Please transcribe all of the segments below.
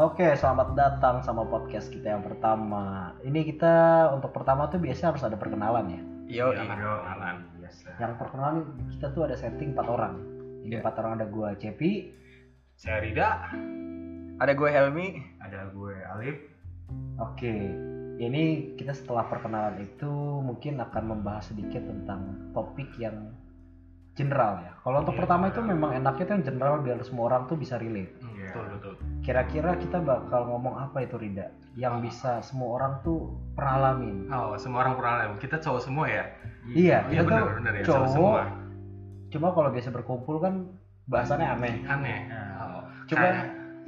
Oke, selamat datang sama podcast kita yang pertama. Ini kita untuk pertama tuh biasanya harus ada perkenalan ya. Yo, Iya, kenalan. Biasa. Yang perkenalan kita tuh ada setting empat orang. Ini Iya. empat orang ada gua Cepi. Saya Rida, ada gue Helmi. ada gue Alif. Oke, ini kita setelah perkenalan itu mungkin akan membahas sedikit tentang topik yang general ya. Kalau untuk Iya, pertama itu memang enaknya tuh yang general biar semua orang tuh bisa relate. Iya. Betul betul. Kira-kira kita bakal ngomong apa itu Rida? Yang bisa semua orang tuh pernah alamin. Oh, semua orang pernah alami. Kita cowok semua ya. Iya, Iya kita benar tuh benar ya. cowok. semua. Cuma kalau biasa berkumpul kan bahasannya aneh. Aneh. Nah, Oh, Coba kayak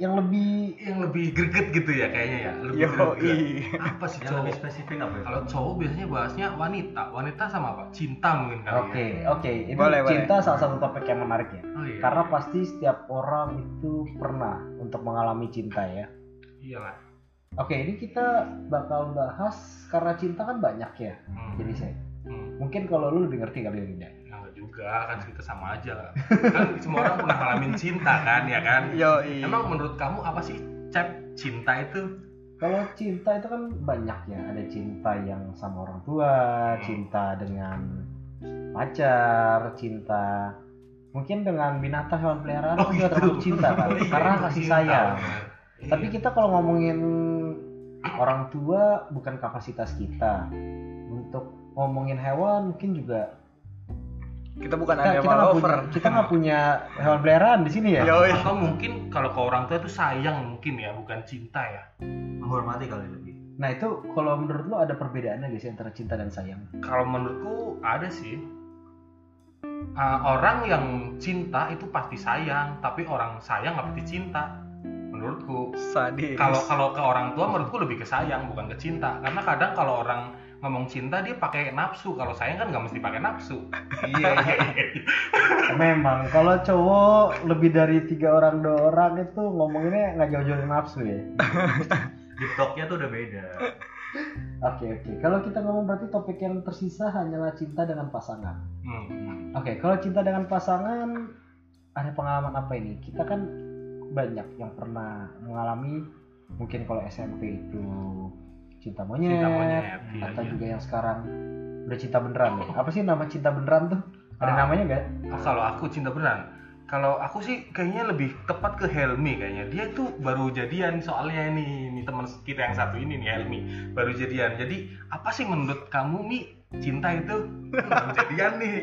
yang lebih yang lebih greget gitu ya kayaknya ya. Lebih Yo, greget. i. Apa sih Yang cowok? lebih spesifik apa ya? Kalau cowok biasanya bahasnya wanita. Wanita sama apa? Cinta mungkin kali Oke, ya. oke. Itu Boleh, cinta salah satu topik yang menarik ya. Oh iya. Karena pasti setiap orang itu pernah untuk mengalami cinta ya. Iya lah. Oke, ini kita bakal bahas karena cinta kan banyak ya. Hmm. Jadi saya Hmm. mungkin kalau lu lebih ngerti kali ya juga kan kita sama aja lah. kan semua orang pernah ngalamin cinta kan ya kan? Yo, i. Emang menurut kamu apa sih cep cinta itu? Kalau cinta itu kan banyak ya. Ada cinta yang sama orang tua, Hmm. cinta dengan pacar, cinta mungkin dengan binatang hewan peliharaan Oh, juga gitu. termasuk cinta kan. Oh, iya, Karena kasih sayang. benar. Tapi Iya. kita kalau ngomongin orang tua bukan kapasitas kita. Untuk ngomongin hewan mungkin juga kita bukan kita kita animal nggak lover. punya kita nggak punya hewan peliharaan di sini ya. Yo, i. atau mungkin kalau ke orang tua itu sayang mungkin ya bukan cinta ya Menghormati kali lebih. Nah itu kalau menurut lo ada perbedaannya gak sih antara cinta dan sayang? kalau menurutku ada sih Ah, orang yang cinta itu pasti sayang tapi orang sayang nggak pasti cinta menurutku Sadis. kalau kalau ke orang tua menurutku lebih ke sayang bukan ke cinta karena kadang kalau orang ngomong cinta dia pakai nafsu kalau sayang kan nggak mesti pakai nafsu iya iya iya. Memang kalau cowok lebih dari tiga orang dua orang itu ngomonginnya nggak jauh-jauh dari nafsu ya. Talk-nya tuh udah beda. Oke oke. Kalau kita ngomong berarti topik yang tersisa hanyalah cinta dengan pasangan. Hmm. Oke, kalau cinta dengan pasangan ada pengalaman apa ini? Kita kan banyak yang pernah mengalami mungkin kalau SMP itu cinta monyet, Cinta monyet, iya, atau iya. juga yang sekarang udah cinta beneran ya. Apa sih nama cinta beneran tuh? Ada Ah. namanya gak? Oh, kalau aku cinta beneran kalau aku sih kayaknya lebih tepat ke Helmi kayaknya dia tuh baru jadian soalnya nih nih teman kita yang satu ini nih Helmi baru jadian jadi apa sih menurut kamu Mi cinta itu baru jadian nih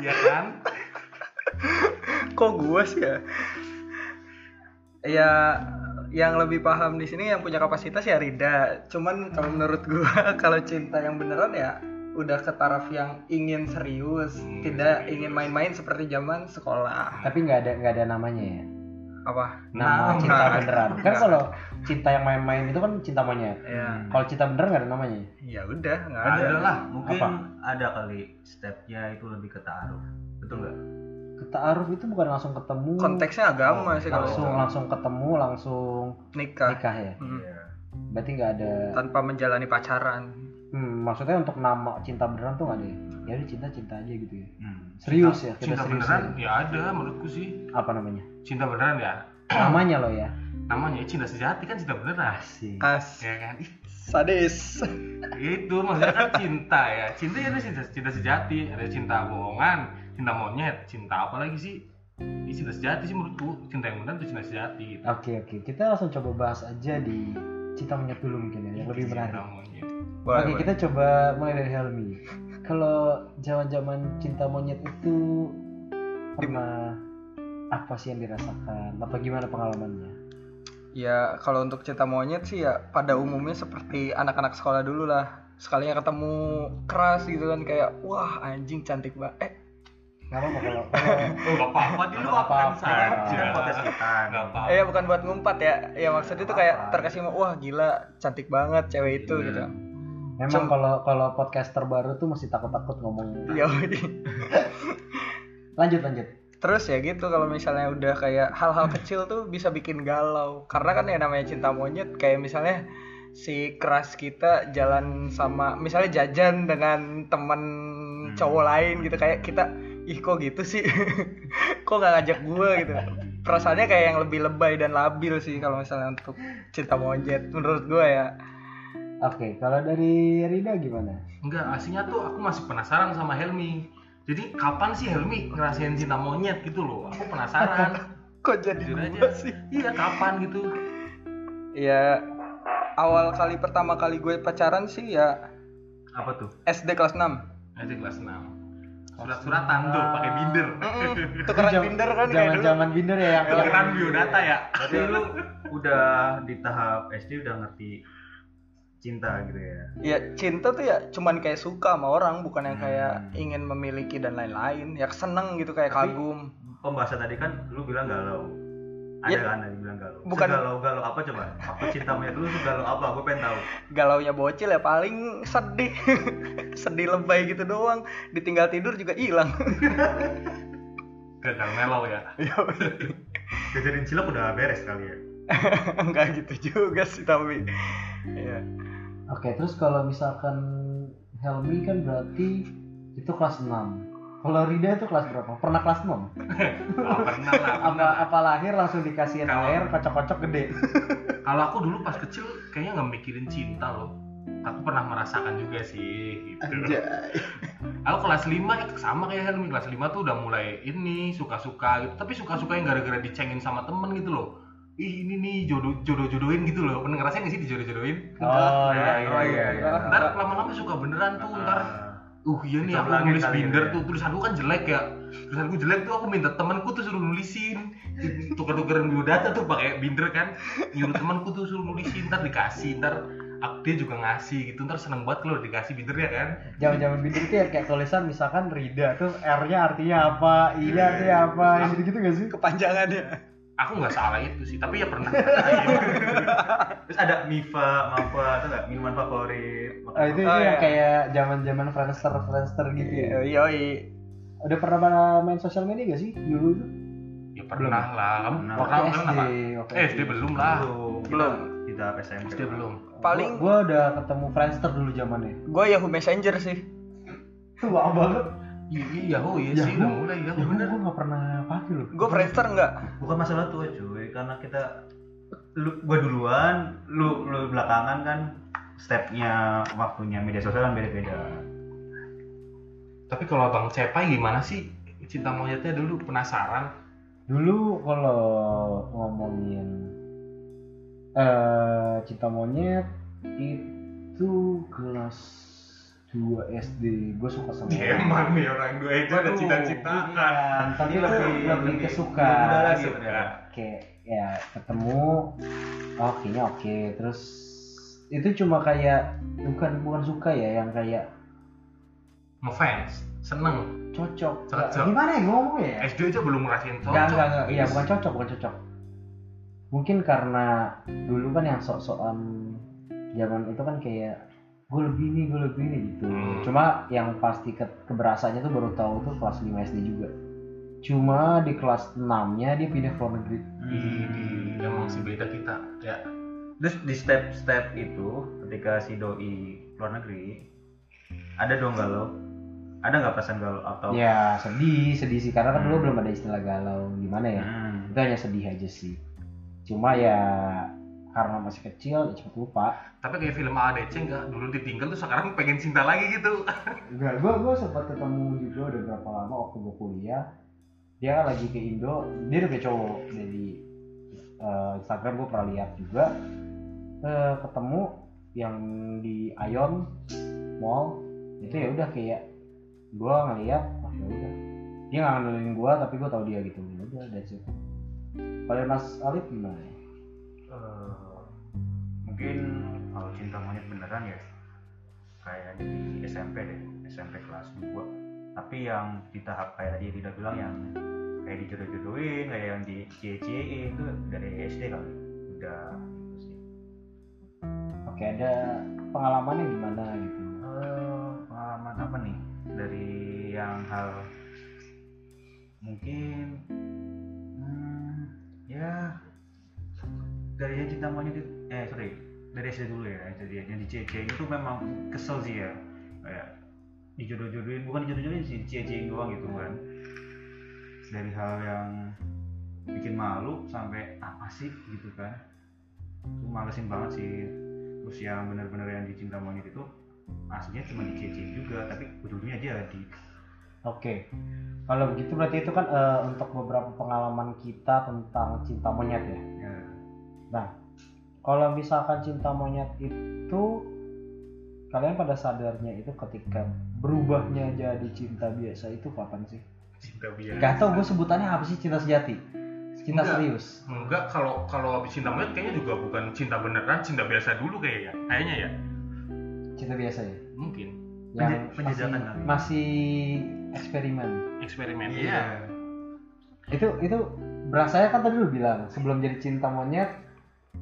ya kan Kok gue sih ya? Ya yang lebih paham di sini yang punya kapasitas ya Rida. Cuman kalau menurut gue kalau cinta yang beneran ya udah ke taraf yang ingin serius, Hmm, tidak ingin main-main seperti zaman sekolah. Tapi nggak ada nggak ada namanya ya. Apa? Nama Nah, cinta nah. beneran. Kan kalau cinta yang main-main itu kan cinta monyet. Ya, Kalau cinta beneran nggak ada namanya. ya udah nggak ada ada. lah Mungkin Apa? ada kali stepnya itu lebih ke ta'aruf. Betul nggak? Keta'aruf itu bukan langsung ketemu. Konteksnya agama Oh, sih kalau langsung itu. langsung ketemu langsung nikah. nikah ya. Hmm. Iya. Berarti nggak ada. Tanpa menjalani pacaran. Hmm, maksudnya untuk nama cinta beneran tuh nggak ada. ya? Ya udah cinta cinta aja gitu ya. Hmm. Serius ya kita cinta serius. beneran ya. ya ada menurutku sih Apa namanya? cinta beneran ya Namanya loh ya. namanya cinta sejati kan cinta beneran Asik. As. ya kan Ih, Sadis. itu maksudnya kan cinta ya cinta ya ada cinta, cinta sejati ada cinta bohongan cinta monyet cinta apa lagi sih ini cinta sejati sih menurutku cinta yang benar itu cinta sejati gitu. Oke oke. Kita langsung coba bahas aja di cinta monyet dulu mungkin ya, yang lebih Cinta menarik. Oke boleh. kita coba mulai dari Helmi. Kalau zaman-zaman cinta monyet itu pernah apa sih yang dirasakan atau gimana pengalamannya? Ya kalau untuk cinta monyet sih ya pada umumnya seperti anak-anak sekolah dulu lah. Sekalinya ketemu keras gitu kan kayak wah anjing cantik banget. Eh Gak apa-apa kalau Oh gak apa-apa di lu Nggak apaan apa-apa. saja podcast kita. Apa eh bukan buat ngumpat ya. Ya maksudnya itu kayak terkesima wah gila cantik banget cewek itu Iya. gitu. memang Cum- kalau kalau podcaster baru tuh mesti takut-takut ngomong. Ya Lanjut lanjut. Terus ya gitu kalau misalnya udah kayak hal-hal kecil tuh bisa bikin galau. Karena kan ya namanya cinta monyet kayak misalnya si keras kita jalan sama misalnya jajan dengan temen cowok lain gitu kayak kita ih kok gitu sih kok gak ngajak gue gitu perasaannya kayak yang lebih lebay dan labil sih kalau misalnya untuk cinta monyet menurut gue ya Oke, kalau dari Rida gimana? Enggak, aslinya tuh aku masih penasaran sama Helmi. Jadi kapan sih Helmi ngerasain cinta monyet gitu loh? Aku penasaran. kok jadi aja. sih Iya, kapan gitu? ya awal kali pertama kali gue pacaran sih ya Apa tuh? SD kelas 6 SD kelas 6. Surat-suratan tuh pakai binder. Mm-mm, tukeran Jam- binder kan kayak dulu Zaman-zaman binder ya yang Tukeran biodata ya. Berarti lu udah di tahap SD udah ngerti cinta gitu ya. ya cinta tuh ya cuman kayak suka sama orang bukan yang kayak Hmm. ingin memiliki dan lain-lain ya seneng gitu kayak Tapi- kagum Pembahasan tadi kan lu bilang galau. Ada Ya. kan yang bilang galau. Bukan- galau-galau apa coba? Apa cinta monyet lu tuh galau apa? Gue pengen tahu. galaunya bocil ya paling sedih sedih lebay gitu doang ditinggal tidur juga hilang Gagal melau ya. Kejadian cilok udah beres kali ya. enggak gitu juga sih tapi ya Oke, terus kalau misalkan Helmi kan berarti itu kelas 6. Kalau Rida itu kelas berapa? Pernah kelas 6? Oh, pernah lah, Apa apa lahir langsung dikasihin Kalau- air kocok-kocok gede. Kalau aku dulu pas kecil kayaknya nggak mikirin cinta loh. Aku pernah merasakan juga sih gitu. Aku kelas 5 sama kayak Helmi kelas 5 tuh udah mulai ini suka-suka gitu. Tapi suka-suka yang gara-gara dicengin sama temen gitu loh. Ih ini nih jodoh jodoh jodohin gitu loh. Pernah ngerasain gak sih dijodoh-jodohin? Oh iya iya iya. iya. Ntar lama-lama suka beneran tuh. Ntar uh iya nih aku nulis binder ya. tuh tulisanku kan jelek ya. Tulisanku jelek tuh aku minta temanku tuh suruh nulisin. Tuker-tukeran biodata tuh pakai binder kan. Nyuruh temanku tuh suruh nulisin ntar dikasih ntar aku dia juga ngasih gitu ntar seneng banget kalau dikasih bindernya kan Zaman-zaman binder itu ya kayak tulisan misalkan Rida terus R-nya artinya apa, I-nya artinya apa, yang gitu-gitu gak sih? kepanjangannya aku nggak salah itu sih tapi ya pernah Terus ada Mifa, Mafa, itu enggak minuman favorit. Ah, itu, itu Oh, yang iya. kayak zaman-zaman Friendster Friendster gitu ya. yoi Udah pernah main sosial media gak sih dulu itu? ya pernah lah kamu Pernah. pernah Waktu kan SD, waktu eh SD belum lah Belum. Belum. Kita SMP. SD belum Paling- gua, gua udah ketemu Friendster dulu zamannya. gue Yahoo Messenger sih Tua banget. Iya iya oh iya sih Yahoo? udah mulai ya Ya bener gua gak pernah pakai loh. gue Friendster enggak Bukan masalah tua cuy, karena kita lu gua duluan, lu lu belakangan kan stepnya waktunya media sosial kan beda-beda. tapi kalau bang Cepai gimana sih cinta monyetnya dulu penasaran Dulu kalau ngomongin eh cinta monyet itu kelas 2 SD gue suka sama emang nih orang dua itu ada cita-cita Bukan, tapi Ini lebih, lebih- lebih ke lebih- suka lebih muda lagi Suka. ternyata. kayak ya ketemu oh kayaknya oke terus itu cuma kayak bukan bukan suka ya yang kayak ngefans seneng cocok, Cocok. Gimana ya gue ngomongnya ya SD aja belum ngerasain cocok Enggak, enggak, enggak. Iya, bukan cocok, bukan cocok. Mungkin karena dulu kan yang sok-sokan zaman itu kan kayak gue lebih ini, gue lebih ini gitu. Hmm. Cuma yang pasti ke keberasanya tuh baru tahu tuh kelas 5 SD juga. Cuma di kelas 6-nya dia pindah ke luar negeri. Ih, emang sih beda kita ya Terus di step-step itu ketika si doi luar negeri ada dong galau. Ada nggak perasaan galau atau Ya sedih, sedih sih karena kan dulu Hmm. belum ada istilah galau gimana ya. Hmm. Itu hanya sedih aja sih. Cuma ya karena masih kecil ya cepet lupa. tapi kayak film ADC enggak dulu ditinggal tuh sekarang pengen cinta lagi gitu Enggak, gue gue sempat ketemu juga udah berapa lama waktu gue kuliah. Dia kan lagi ke Indo, dia udah cowok dari eh, Instagram gue pernah lihat juga. Eh, ketemu yang di Ion Mall itu ya udah kayak gue ngeliat, oh ya udah. Dia nggak ngandelin gue, tapi gue tahu dia gitu. Ya udah dari situ. Kalau Mas Alif gimana? Eh, mungkin kalau cinta monyet beneran ya kayak di SMP deh SMP kelas 2 tapi yang di tahap kayak tadi tidak bilang yang kayak dijodoh-jodohin kayak yang di cie itu dari SD kali. Udah gitu sih. Oke, ada pengalamannya gimana gitu? Eh, pengalaman apa nih? Dari yang hal mungkin hmm, ya dari yang cinta monyet itu eh sorry dari SD dulu ya jadi yang di CC itu memang kesel sih ya kayak dijodoh-jodohin bukan dijodoh-jodohin sih dicie doang gitu kan dari hal yang bikin malu sampai apa sih gitu kan itu malesin banget sih terus yang bener-bener yang dicinta monyet itu aslinya cuma dicece juga tapi ujungnya jadi Oke. Kalau begitu berarti itu kan eh, untuk beberapa pengalaman kita tentang cinta monyet ya. Ya Nah, kalau misalkan cinta monyet itu kalian pada sadarnya itu ketika berubahnya jadi cinta biasa itu kapan sih? cinta biasa Gak tau gue sebutannya apa sih cinta sejati? Cinta Enggak. serius. enggak kalau kalau habis cinta monyet kayaknya juga bukan cinta beneran cinta biasa dulu kayaknya kayaknya ya Cinta biasa ya. mungkin Yang Penja- penjajakan masih, masih eksperimen. eksperimen iya Itu itu berasanya kan tadi lu bilang sebelum jadi cinta monyet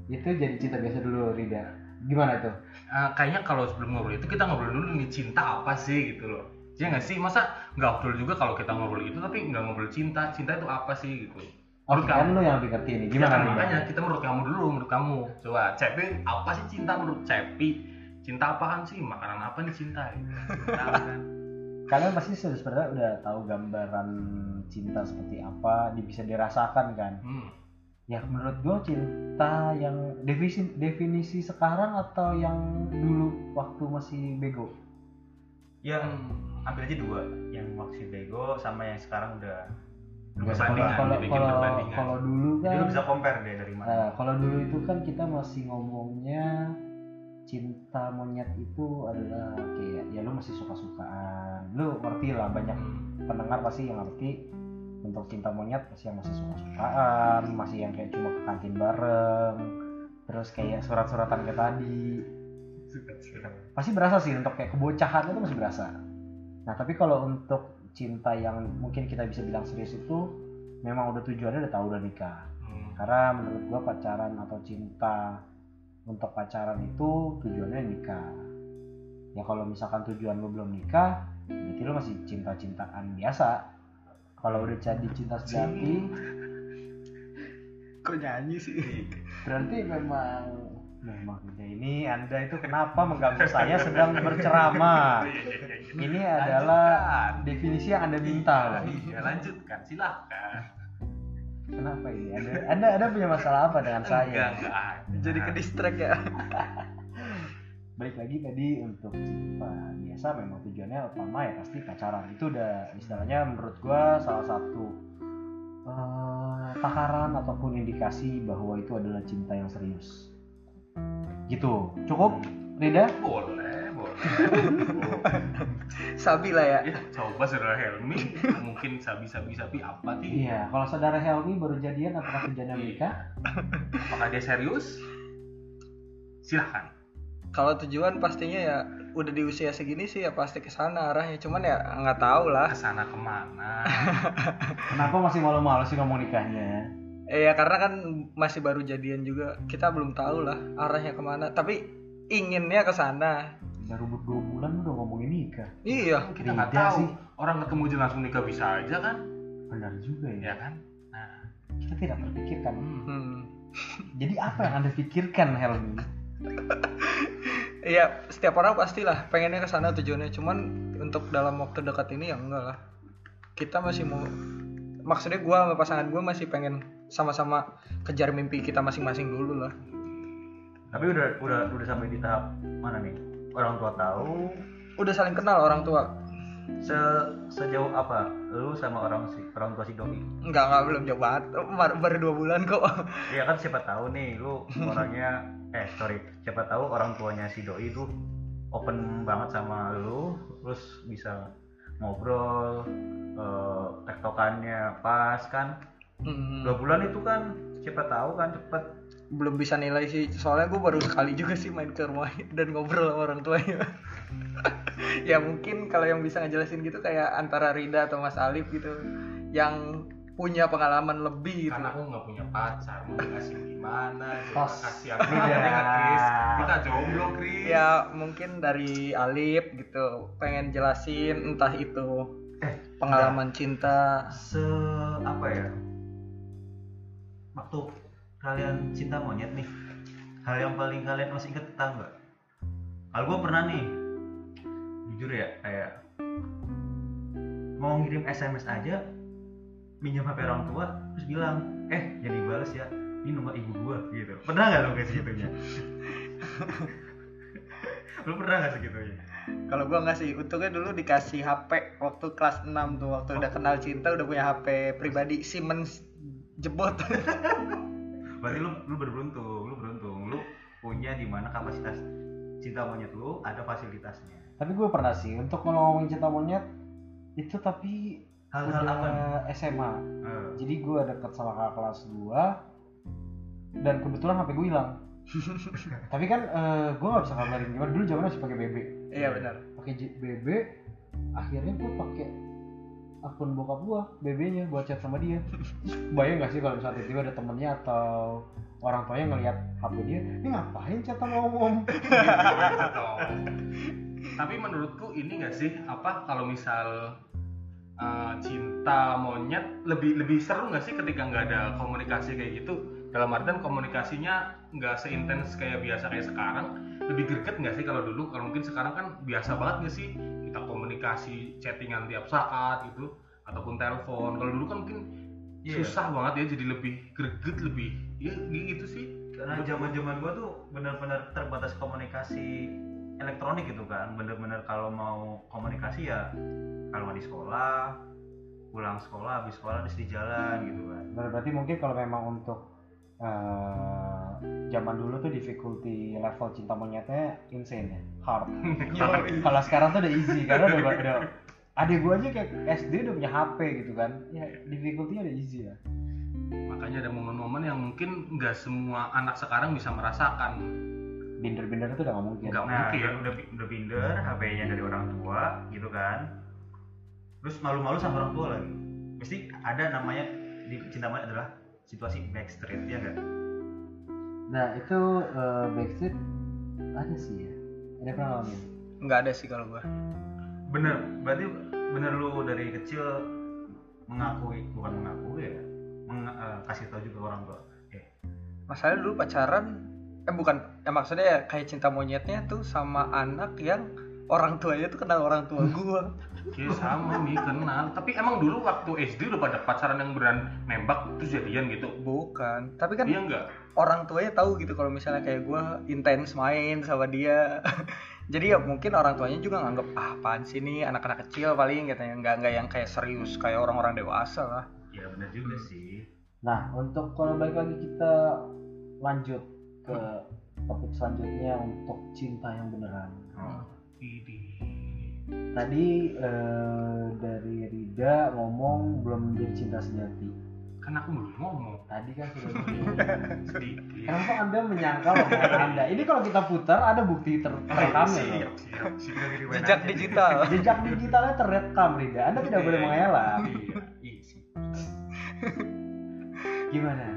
itu jadi cinta biasa dulu Rida. Gimana tuh? Eh, kayaknya kalau sebelum ngobrol itu kita ngobrol dulu nih cinta apa sih gitu loh ya nggak sih masa nggak ngobrol juga kalau kita ngobrol itu tapi nggak ngobrol cinta cinta itu apa sih gitu Menurut kan kamu? lu yang lebih ngerti. Ya Gimana kan, Rida? makanya kita menurut kamu dulu menurut kamu coba Cepi apa sih cinta menurut Cepi cinta apaan sih makanan apa nih cinta gitu. Kan kalian pasti sebenarnya udah tahu gambaran cinta seperti apa bisa dirasakan kan hmm. Ya. Menurut gue cinta yang definisi definisi sekarang atau yang dulu waktu masih bego? Yang ambil aja dua yang waktu bego sama yang sekarang udah kalau dibikin kalau perbandingan. kalau dulu jadi kan lu bisa compare deh dari mana. Eh, kalau dulu itu kan kita masih ngomongnya cinta monyet itu adalah kayak ya lu masih suka-sukaan. Lu ngerti lah banyak Hmm. pendengar pasti yang ngerti untuk cinta monyet pasti yang masih suka-sukaan masih yang kayak cuma ke kantin bareng. Terus kayak surat-suratan kayak tadi. Pasti berasa sih untuk kayak kebocahan itu masih berasa. Nah tapi kalau untuk cinta yang mungkin kita bisa bilang serius itu memang udah tujuannya udah tahu udah nikah. Hmm. karena menurut gua pacaran atau cinta untuk pacaran itu tujuannya nikah. Ya kalau misalkan tujuan lu belum nikah berarti lu masih cinta-cintaan biasa kalau udah jadi cinta sejati Kok nyanyi sih? berarti memang memang ya ini anda itu kenapa mengganggu saya sedang berceramah ini adalah definisi yang anda minta. Iya, lanjutkan silahkan kenapa ini anda anda, anda punya masalah apa dengan enggak saya enggak ada. Jadi ke distract ya. balik lagi tadi untuk cinta biasa memang tujuannya utama ya pasti pacaran. Itu udah istilahnya menurut gua salah satu eh, takaran ataupun indikasi bahwa itu adalah cinta yang serius. Gitu. Cukup Rida boleh boleh. Sabi lah ya. ya coba saudara Helmi. Mungkin sabi sabi sabi apa sih? Iya kalau saudara Helmi baru jadian apakah tujuannya menikah apakah dia serius? Silahkan Kalau tujuan pastinya ya udah di usia segini sih ya pasti ke sana arahnya. Cuman ya nggak tahu lah. ke sana ke mana kenapa masih malu-malu sih ngomong nikahnya Eh ya karena kan masih baru jadian juga. Kita belum tahu lah arahnya ke mana. Tapi inginnya ke sana. baru berdua bulan udah ngomongin nikah Iya. kita nggak tahu sih. orang ketemu aja langsung nikah bisa aja kan benar juga ya ya kan nah kita tidak terpikirkan hmm. Hmm. jadi apa yang anda pikirkan Helmi Iya, setiap orang pastilah pengennya ke sana tujuannya. Cuman untuk dalam waktu dekat ini ya enggak lah. Kita masih mau maksudnya gua sama pasangan gua masih pengen sama-sama kejar mimpi kita masing-masing dulu lah. tapi udah udah udah sampai di tahap mana nih orang tua tahu Udah saling kenal orang tua. se sejauh apa lu sama orang si orang tua si doi Enggak, enggak belum jauh banget. Baru, baru dua bulan kok. Iya kan siapa tahu nih lu orangnya eh sorry siapa tahu orang tuanya si doi itu open banget sama lu terus bisa ngobrol eh, tektokannya pas kan Hmm, dua bulan itu kan siapa tahu kan cepet belum bisa nilai sih. Soalnya gua baru sekali juga sih main ke rumah dan ngobrol sama orang tuanya. ya mungkin kalau yang bisa ngejelasin gitu kayak antara Rida atau Mas Alif gitu yang punya pengalaman lebih gitu. karena aku nggak punya pacar mau kasih gimana Pas. kasih apa ya Chris kita jomblo Chris ya mungkin dari Alif gitu pengen jelasin entah itu Eh, pengalaman cinta. Se apa ya? Waktu kalian cinta monyet nih hal yang paling kalian masih inget tahu nggak? Kalau gue pernah nih jujur ya kayak mau ngirim SMS aja minjem HP orang tua terus bilang eh jadi balas ya ini nomor ibu gua gitu. Pernah nggak lo kayak segitunya? Lu pernah nggak segitunya? Kalau gua nggak sih, untungnya dulu dikasih HP waktu kelas 6 tuh, waktu udah kenal cinta udah punya HP pribadi Siemens jebot. berarti lu lu beruntung lu beruntung. Lu punya di mana kapasitas cinta monyet lu ada fasilitasnya. Tapi gue pernah sih untuk ngomongin cinta monyet itu tapi hal-hal udah apa? SMA Eh, jadi gue deket sama kakak kelas 2 dan kebetulan HP gue hilang. Tapi kan gue nggak bisa kabarin gimana. Dulu zamannya masih pakai BB iya benar. pakai BB akhirnya gue pakai akun bokap gue BB-nya buat chat sama dia. Bayang gak sih kalau misalnya tiba-tiba ada temennya atau orang tuanya ngelihat HP dia ini ngapain chat sama om om Tapi menurutku ini nggak sih? Apa kalau misal uh, cinta monyet lebih lebih seru nggak sih ketika nggak ada komunikasi kayak gitu? Dalam artian komunikasinya nggak seintens kayak biasa kayak sekarang. Lebih greget nggak sih kalau dulu? Kalau mungkin sekarang kan biasa banget nggak sih kita komunikasi chattingan tiap saat gitu ataupun telepon. Kalau dulu kan mungkin Iya. susah banget ya jadi lebih greget lebih ya gitu sih. karena zaman zaman gua tuh benar-benar terbatas komunikasi elektronik gitu kan. Bener-bener kalau mau komunikasi ya kalau di sekolah pulang sekolah habis sekolah terus di jalan gitu kan. Ber- berarti mungkin kalau memang untuk eh, zaman dulu tuh difficulty level cinta monyetnya insane ya hard. Kalau sekarang tuh udah easy karena udah, udah adik gue aja kayak SD udah punya HP gitu kan. Ya difficulty-nya udah easy ya Makanya ada momen-momen yang mungkin nggak semua anak sekarang bisa merasakan. Binder-binder itu udah gak mungkin. Nggak nah mungkin. udah udah, udah binder HP-nya dari orang tua gitu kan. Terus malu-malu sama orang tua lagi. Mesti ada namanya di cinta monyet adalah situasi backstreet ya enggak nah itu eh, Backstreet ada sih ya? Ada pernah ngalamin? Nggak ada sih kalau gua. bener. Berarti bener lu dari kecil mengakui bukan mengakui ya meng- eh, kasih tahu juga orang tua. Eh. Masalahnya dulu pacaran eh bukan ya maksudnya ya kayak cinta monyetnya tuh sama anak yang orang tuanya tuh kenal orang tua gua. Ya sama nih kenal. Tapi emang dulu waktu SD udah pada pacaran yang beran nembak terus jadian gitu. Bukan, tapi kan Iya enggak? orang tuanya tahu gitu kalau misalnya kayak gua intens main sama dia. Jadi ya mungkin orang tuanya juga nganggep ah apaan sih nih anak-anak kecil paling katanya nggak nggak yang kayak serius kayak orang-orang dewasa lah. ya bener juga sih nah untuk kalau balik lagi kita lanjut ke topik selanjutnya untuk cinta yang beneran oh. Idi. tadi eh, dari Rida ngomong belum menjadi cinta sejati Kan aku belum ngomong tadi kan sudah ngomong. sedikit. Kenapa anda menyangkal omongan anda? Ini kalau kita putar ada bukti ter- terekamnya loh. Siap, siap, siap. Jejak digital. Jejak digitalnya terekam Rida. Anda tidak boleh mengelak. Iya, iya sih. Gimana?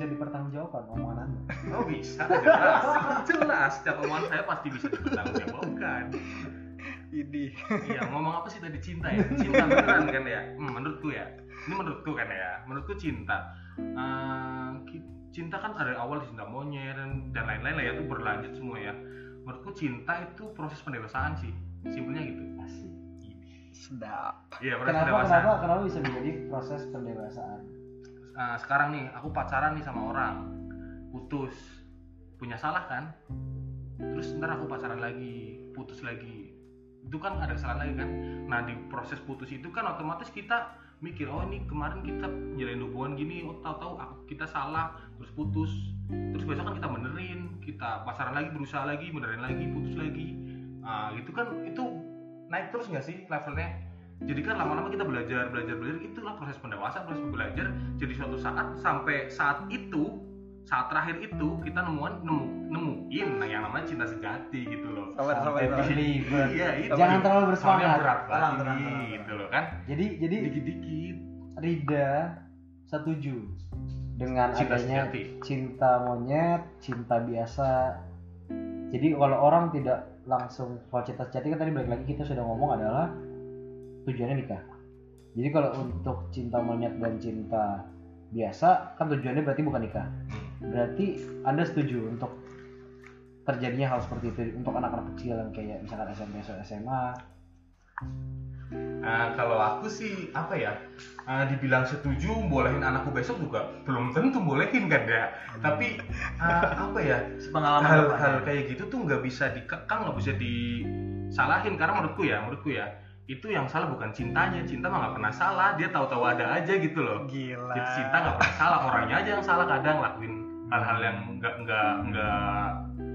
Bis- Bisa dipertanggungjawabkan omongan anda? Oh bisa, jelas, jelas. Setiap omongan saya pasti bisa dipertanggungjawabkan. Ini. Iya, ngomong apa sih tadi cinta ya? Cinta beneran kan ya? Hmm, menurutku ya. Ini menurutku kan ya. Menurutku cinta. Eh, ki- cinta kan dari awal cinta monyet dan dan lain-lain lah ya itu berlanjut semua ya. Menurutku cinta itu proses pendewasaan sih. Simpelnya gitu. Asik. Sedap. Iya, proses Kenapa, pendewasaan. kenapa, kenapa bisa menjadi proses pendewasaan? Nah, sekarang nih aku pacaran nih sama orang. Putus. Punya salah kan? Terus ntar aku pacaran lagi putus lagi. Itu kan ada kesalahan lagi kan? Nah di proses putus itu kan otomatis kita mikir oh ini kemarin kita jalin hubungan gini oh tahu-tahu kita salah terus putus. Terus besok kan kita benerin kita pacaran lagi berusaha lagi benerin lagi putus lagi. Nah itu kan? Itu naik terus nggak sih levelnya jadi kan lama-lama kita belajar belajar belajar itulah proses pendewasaan proses belajar jadi suatu saat sampai saat itu saat terakhir itu kita nemuan nemu nemuin nah yang namanya cinta sejati gitu loh Sabar sabar. Sabar. believer. iya itu Jangan terlalu bersemangat. berat banget Tenang, ini, gitu loh kan Jadi, jadi dikit-dikit Rida setuju dengan Cinta adanya sejati. cinta monyet, cinta biasa. Jadi kalau orang tidak langsung kalau cinta sejati kan tadi balik lagi kita sudah ngomong adalah tujuannya nikah. Jadi kalau untuk cinta monyet dan cinta biasa kan tujuannya berarti bukan nikah. Berarti Anda setuju untuk terjadinya hal seperti itu untuk anak-anak kecil yang kayak misalkan SMP atau SMA. Nah, kalau aku sih apa ya? Ah, dibilang setuju bolehin anakku besok juga belum tentu bolehin kan ya. Tapi ah, apa ya? Pengalaman hal, apa hal ya? kayak gitu tuh nggak bisa dikekang, nggak bisa disalahin karena menurutku ya, menurutku ya itu yang salah bukan cintanya, cinta mah nggak pernah salah, dia tahu-tahu ada aja gitu loh. Gila. Jadi cinta nggak pernah salah, orangnya aja yang salah kadang lakuin hal-hal yang nggak nggak nggak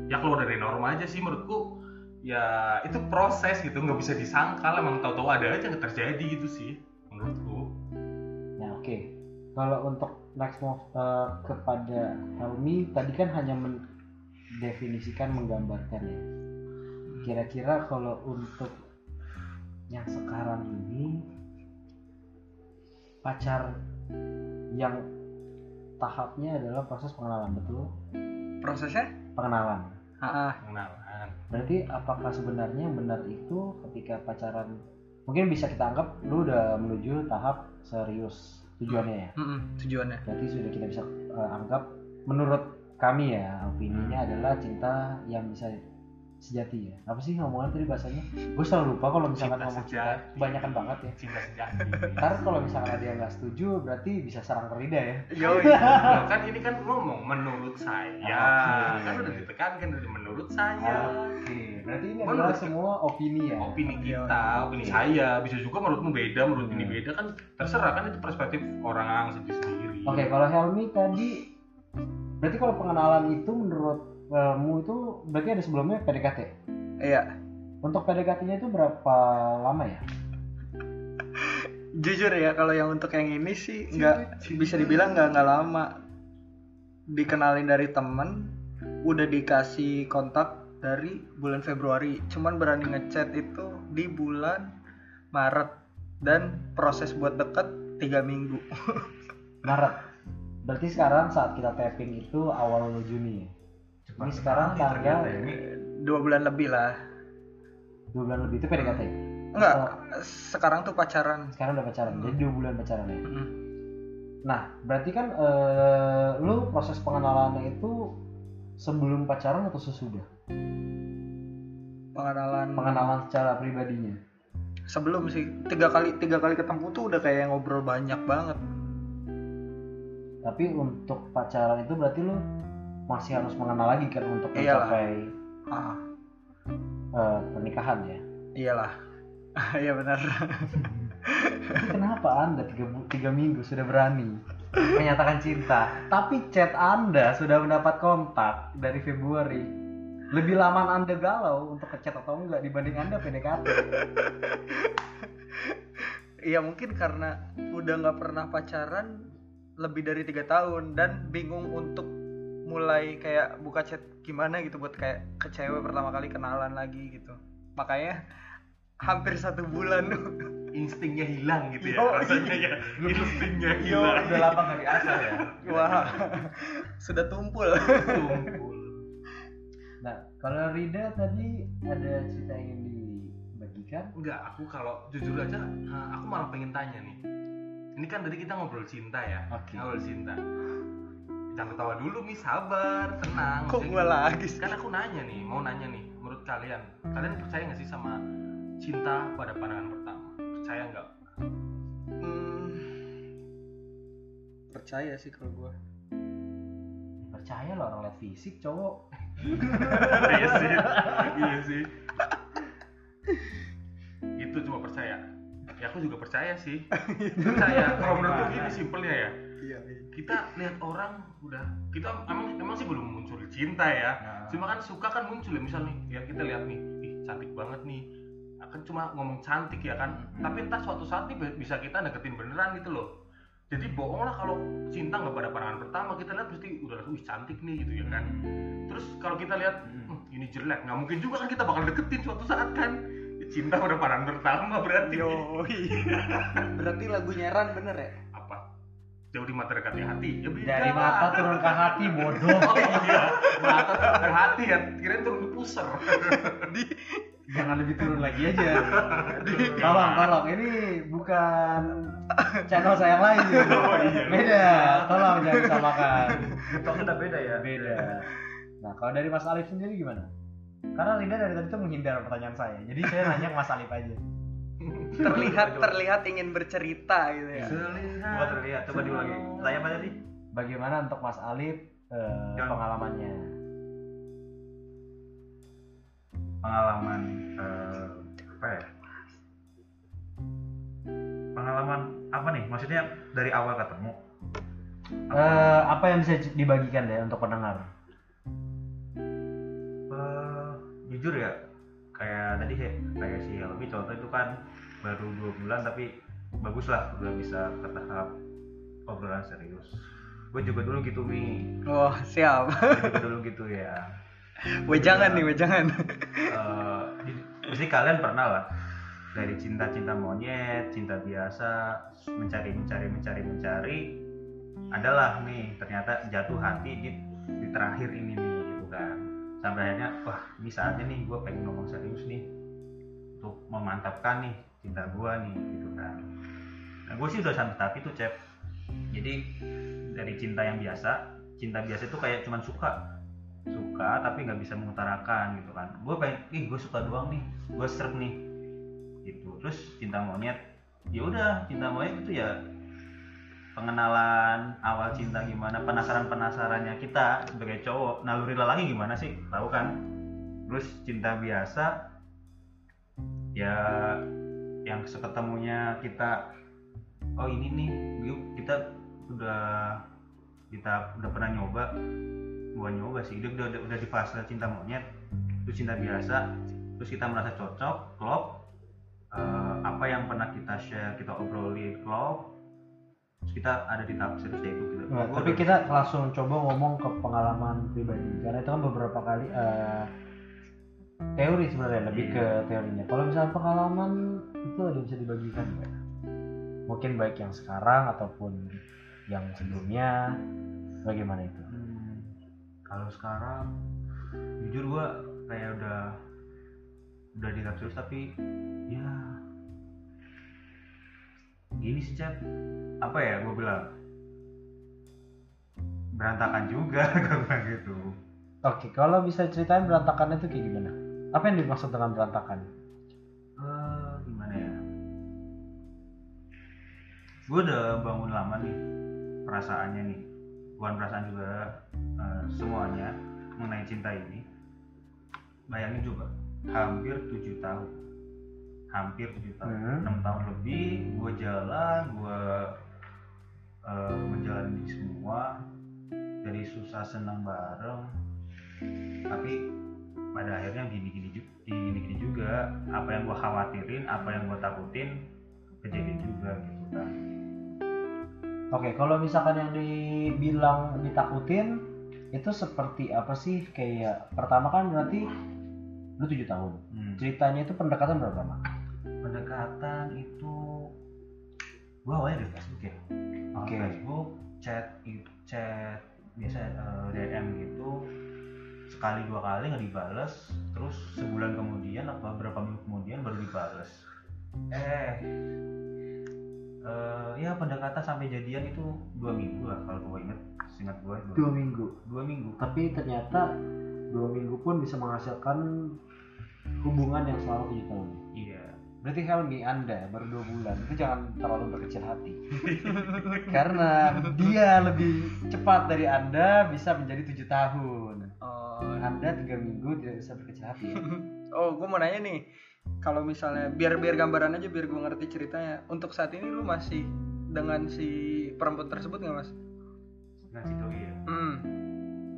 ya keluar dari norma aja sih menurutku. Ya itu proses gitu. Nggak bisa disangkal. Emang tahu-tahu ada aja yang terjadi gitu sih menurutku. Nah oke, kalau untuk next move eh, kepada Helmi tadi kan hanya mendefinisikan menggambarkan ya. Kira-kira kalau untuk yang sekarang ini pacar yang tahapnya adalah proses pengenalan betul Prosesnya? pengenalan. Ah, pengenalan Berarti apakah sebenarnya yang benar itu ketika pacaran mungkin bisa kita anggap lu udah menuju tahap serius tujuannya ya? Mm-mm, tujuannya. berarti sudah kita bisa eh, anggap menurut kami ya opininya adalah cinta yang bisa sejati ya. Apa sih ngomongan tadi bahasanya? Gue selalu lupa kalau misalkan Cinta ngomong cinta. Kebanyakan banget ya. Cinta sejati. Ntar kalau misalkan ada yang nggak setuju berarti bisa serang ke Rida ya. Yoi. Loh, kan ini kan ngomong menurut saya. Oke. kan udah ditekankan dari menurut saya. Oke. Berarti ini Menurut- adalah semua opini ya? opini Iya. kita, opini saya, bisa juga menurutmu beda, menurut ini Hmm. beda. Kan terserah kan itu perspektif orang sendiri-sendiri. oke kalau Helmi tadi berarti kalau pengenalan itu menurut kamu itu berarti ada sebelumnya PDKT Iya. untuk PDKT-nya itu berapa lama ya Jujur ya kalau yang untuk yang ini sih nggak bisa dibilang nggak nggak lama. Dikenalin dari temen, udah dikasih kontak dari bulan Februari. Cuman berani ngechat itu di bulan Maret dan proses buat deket tiga minggu. Maret. Berarti sekarang saat kita tapping itu awal Juni ya. Ini sekarang tanggal Dua bulan lebih lah. dua bulan lebih itu PDKT. Enggak, Oh, sekarang tuh pacaran. sekarang udah pacaran. Jadi dua bulan pacaran ya. Mm. Nah, berarti kan eh, lu proses pengenalannya itu sebelum pacaran atau sesudah? Pengenalan. Pengenalan secara pribadinya. Sebelum sih tiga kali tiga kali ketemu tuh udah kayak ngobrol banyak banget. Tapi untuk pacaran itu berarti lu masih harus mengenal lagi kan untuk Iyalah. mencapai Ah, eh, pernikahan ya. iyalah. Iya benar. Kenapa Anda tiga, tiga minggu sudah berani menyatakan cinta, tapi chat Anda sudah mendapat kontak dari Februari. Lebih lama Anda galau untuk ngechat atau enggak dibanding Anda PDKT. Iya mungkin karena udah nggak pernah pacaran lebih dari tiga tahun dan bingung untuk mulai kayak buka chat gimana gitu buat kayak ke cewek pertama kali kenalan lagi gitu. Makanya hampir satu bulan Instingnya hilang gitu ya, Yo, rasanya ya. Instingnya Yo, hilang. udah lama nggak diasah ya. wah sudah tumpul. Tumpul. Nah, kalau Rida tadi ada cerita yang ingin dibagikan. Enggak, aku kalau jujur aja, eh, aku malah pengen tanya nih. Ini kan tadi kita ngobrol cinta ya, Oke. ngobrol cinta. Jangan ketawa dulu, Mi, sabar, tenang. Kok gua gini, lagi sih? Kan aku nanya nih, mau nanya nih, menurut kalian, kalian percaya nggak sih sama cinta pada pandangan pertama? Percaya nggak? Hmm, percaya sih kalau gua. Percaya lo orang lihat fisik cowok. iya sih, iya sih. Itu cuma percaya. Ya aku juga percaya sih. Percaya. Kalau menurutku gini simpelnya ya. Iya. kita lihat orang udah kita emang emang sih belum muncul cinta ya Nah. cuma kan suka kan muncul ya misal nih ya kita lihat nih ih cantik banget nih akan cuma ngomong cantik ya kan Hmm. tapi entah suatu saat nih bisa kita deketin beneran gitu loh jadi bohong lah kalau cinta nggak pada pandangan pertama kita lihat pasti udah wih cantik nih gitu ya kan terus kalau kita lihat Hmm. "Hmm, ini jelek nggak mungkin juga kan kita bakal deketin suatu saat kan cinta pada pandangan pertama berarti Yoi. Berarti lagunya Ran bener ya? Di mata dekatnya hati ya beda Dari lah. mata turun ke hati bodoh. Oh iya, mata turun ke hati ya, kirain turun ke pusar. Jangan lebih turun lagi aja. tolong, tolong. Ini bukan channel saya yang lain. Oh, iya. Beda. Tolong jangan disamakan. Kok udah beda ya? Beda. Nah, kalau dari Mas Alif sendiri gimana? Karena Linda dari tadi tuh menghindar pertanyaan saya. Jadi saya nanya ke Mas Alif aja. terlihat terlihat ingin bercerita gitu ya Coba terlihat, coba diulangi. Tanya apa tadi? Bagaimana untuk Mas Alif eh, Yang- pengalamannya? Pengalaman eh, apa ya? Pengalaman apa nih? Maksudnya dari awal ketemu? Eh, apa yang bisa dibagikan deh untuk pendengar? Eh, jujur ya, kayak tadi sih, kayak si Helmi contoh itu kan baru dua bulan tapi bagus lah udah bisa ke tahap obrolan serius. Gue juga dulu gitu mi, wah siap gue juga dulu gitu ya. wejangan nih wejangan Eh, di- pasti kalian pernah lah dari cinta-cinta monyet, cinta biasa, mencari mencari mencari mencari, adalah nih ternyata jatuh hati di di terakhir ini nih gitu kan. Sampai akhirnya wah ini saatnya nih gue pengen ngomong serius nih untuk memantapkan nih cinta gue nih gitu kan. Nah gue sih udah tahap itu cep. Jadi dari cinta yang biasa, cinta biasa itu kayak cuman suka. Suka tapi nggak bisa mengutarakan gitu kan. Gue pengen ih gue suka doang nih. Gue serp nih. Gitu. Terus cinta monyet ya udah cinta monyet itu ya pengenalan awal cinta gimana penasaran penasarannya kita sebagai cowok naluri lelaki gimana sih? Tahu kan? Terus cinta biasa ya yang seketemunya kita oh ini nih yuk kita udah kita udah pernah nyoba. Bukan nyoba sih dia udah, udah, udah di fase cinta monyet terus cinta biasa terus kita merasa cocok klop Eh, apa yang pernah kita share kita obrolin klop terus kita ada di tahap serius ya itu gitu. Nah, Gua tapi udah- kita langsung coba ngomong ke pengalaman pribadi. Karena itu kan beberapa kali eh, teori sebenarnya lebih ke teorinya. Kalau misalnya pengalaman itu ada yang bisa dibagikan nggak? Mungkin baik yang sekarang ataupun yang sebelumnya, bagaimana itu? Hmm, kalau sekarang jujur gua kayak udah udah di tahap serius tapi ya gini sih Cep apa ya gue bilang berantakan juga gue bilang gitu Oke, kalau bisa ceritain berantakan itu kayak gimana? Apa yang dimaksud dengan berantakan? Gue udah bangun lama nih perasaannya nih. Bukan perasaan juga eh, semuanya mengenai cinta ini. Bayangin coba hampir tujuh tahun. Hampir tujuh tahun. Hmm. enam tahun lebih gue jalan gue eh, menjalani semua. Dari susah senang bareng. Tapi pada akhirnya gini-gini ju- gini-gini juga. Apa yang gue khawatirin apa yang gue takutin kejadian juga gitu kan Oke, kalau misalkan yang dibilang ditakutin itu seperti apa sih? Kayak pertama kan berarti lu tujuh tahun. Hmm. Ceritanya itu pendekatan berapa lama? pendekatan itu gue awalnya dari Facebook ya Oke. Facebook chat chat biasa eh, DM gitu sekali dua kali nggak dibales terus sebulan kemudian apa berapa minggu kemudian baru dibales eh eh, ya pendekatan sampai jadian itu dua minggu lah kalau gue inget singkat gue dua, minggu. dua minggu Tapi ternyata dua minggu pun bisa menghasilkan hubungan yang selama tujuh tahun. iya Berarti Helmi Anda baru dua bulan itu jangan terlalu berkecil hati. Karena dia lebih cepat dari Anda bisa menjadi tujuh tahun. oh, Anda tiga minggu tidak bisa berkecil hati ya. oh gue mau nanya nih kalau misalnya biar biar gambaran aja biar gue ngerti ceritanya untuk saat ini lu masih dengan si perempuan tersebut nggak mas? ngasih doi ya Hmm.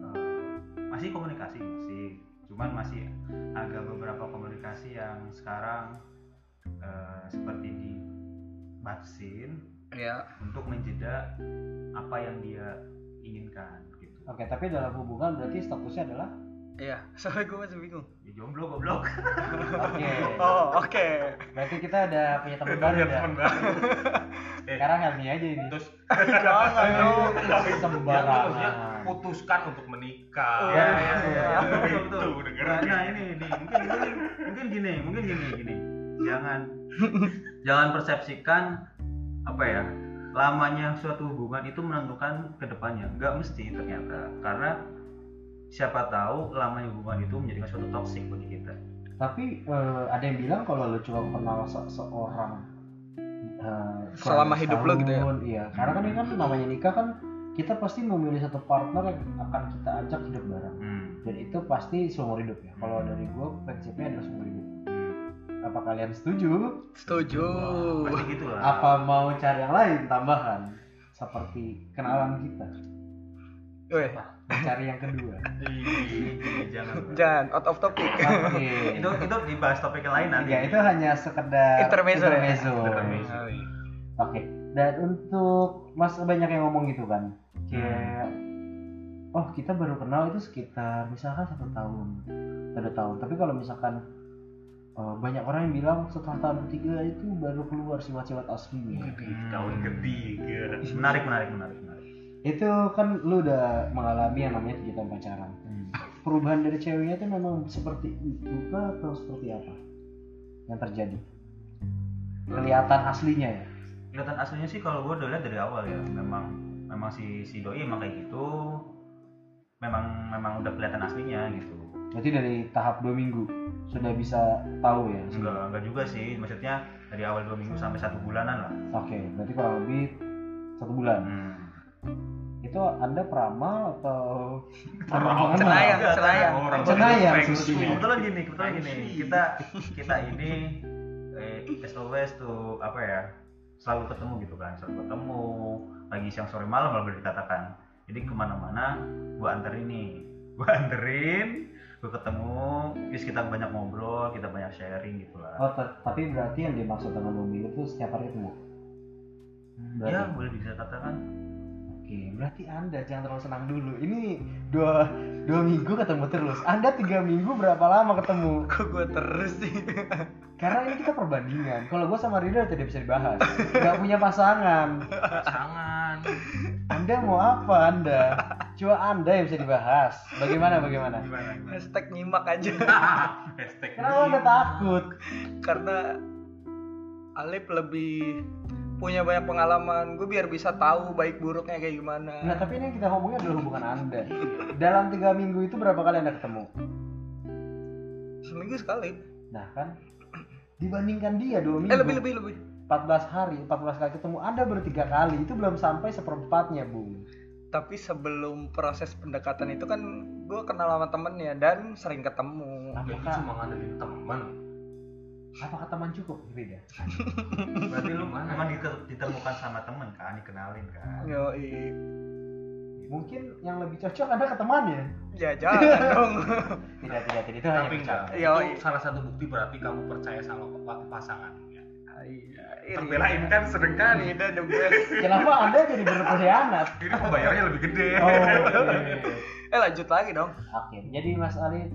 Eh, masih komunikasi masih cuman masih agak beberapa komunikasi yang sekarang eh, seperti dibatasin Ya. untuk menjeda apa yang dia inginkan gitu Oke, tapi dalam hubungan berarti statusnya adalah Iya. Soalnya gue masih bingung. ya jomblo goblok Oke. Oh oke. Berarti kita ada punya teman baru ya. teman baru Eh, Sekarang Helmi aja ini. terus Jangan dong. dia Sembarangan. putuskan untuk menikah Iya, iya, iya. Betul, betul. itu denger Nah, nah ini nih mungkin mungkin mungkin gini mungkin gini gini jangan jangan persepsikan apa ya lamanya suatu hubungan itu menentukan ke depannya nggak mesti ternyata karena siapa tahu lamanya hubungan itu menjadikan suatu toksik bagi kita. Tapi eh, ada yang bilang kalau lo cuma kenal se- seorang eh, Selama hidup lo gitu ya? iya. Karena kan ini kan namanya nikah kan kita pasti memilih satu partner yang akan kita ajak hidup bareng. Hmm. dan itu pasti seumur hidup ya. Kalau dari gue prinsipnya adalah seumur hidup. Apa kalian setuju? Setuju. Wah, pasti gitu lah. apa mau cari yang lain tambahan? Seperti kenalan kita Weh, mencari yang kedua Ih, jangan. jangan out of topic. oke Itu itu dibahas topik yang lain nanti. ya itu hanya sekedar Intermezzo ya? intermezzo. Intermezzo. Oke, dan untuk Mas banyak yang ngomong gitu kan, kayak oh kita baru kenal itu sekitar misalkan satu tahun, satu tahun. Tapi kalau misalkan eh, banyak orang yang bilang setelah tahun ketiga itu baru keluar sifat-sifat aslinya. Hmm. tahun ketiga Menarik, menarik, menarik, menarik. Itu kan lu udah mengalami yang namanya tujuh tahun pacaran. Perubahan dari ceweknya itu memang seperti itu kah atau seperti apa yang terjadi? Kelihatan aslinya ya. Kelihatan aslinya sih kalau gue udah lihat dari awal ya, memang memang si si doi emang kayak gitu. Memang memang udah kelihatan aslinya gitu. Berarti dari tahap dua minggu sudah bisa tahu ya. Enggak, enggak juga sih. Maksudnya dari awal dua minggu sampai satu bulanan lah. Oke, berarti kurang lebih satu bulan. Hmm. Itu anda peramal atau Peramal. Cenayang, cenayang. orang Cenayang ini. kebetulan gini kebetulan gini. Kita kita ini eh, as always tuh apa ya selalu ketemu gitu kan. Selalu ketemu. Lagi siang sore malam kalau boleh dikatakan. Jadi ke mana-mana gua anterin nih. Gua anterin gua ketemu. Terus kita banyak ngobrol kita banyak sharing gitu lah. Oh, ta- tapi berarti yang dimaksud dengan minggu itu setiap hari ketemu. berarti. ya boleh bisa katakan Oke, berarti anda jangan terlalu senang dulu. Ini dua dua minggu ketemu terus. Anda tiga minggu berapa lama ketemu? Kok gue terus sih? Karena ini kita perbandingan. Kalau gue sama Rida tidak bisa dibahas. Gak punya pasangan. pasangan Anda mau apa Anda? Cuma Anda yang bisa dibahas. Bagaimana bagaimana? gimana gimana Hashtag nyimak aja. hashtag Kenapa Anda takut? Karena Alip lebih punya banyak pengalaman. Gue biar bisa tahu baik buruknya kayak gimana. Nah tapi ini yang kita ngomongnya adalah hubungan anda. Dalam tiga minggu itu berapa kali anda ketemu? Seminggu sekali. Nah kan dibandingkan dia dua minggu. Eh lebih lebih lebih. 14 hari, 14 kali ketemu anda baru tiga kali. Itu belum sampai seperempatnya bung. Tapi sebelum proses pendekatan itu kan gue kenal sama temennya dan sering ketemu. Apakah cuma ngandelin teman apakah teman cukup Rida? berarti lu memang dite- ditemukan sama temen kan dikenalin kan Yoi. Mungkin yang lebih cocok anda ke temannya. Ya jangan dong. Tidak tidak tidak itu hanya tapi enggak. Iya, itu iya. salah satu bukti berarti kamu percaya sama pa- pasangan ya. Iya. terbelain kan sering kan Rida the best. Kenapa anda jadi berkhianat? ini pembayarannya lebih gede Oh, iya. Eh lanjut lagi dong. Oke, jadi Mas Ali,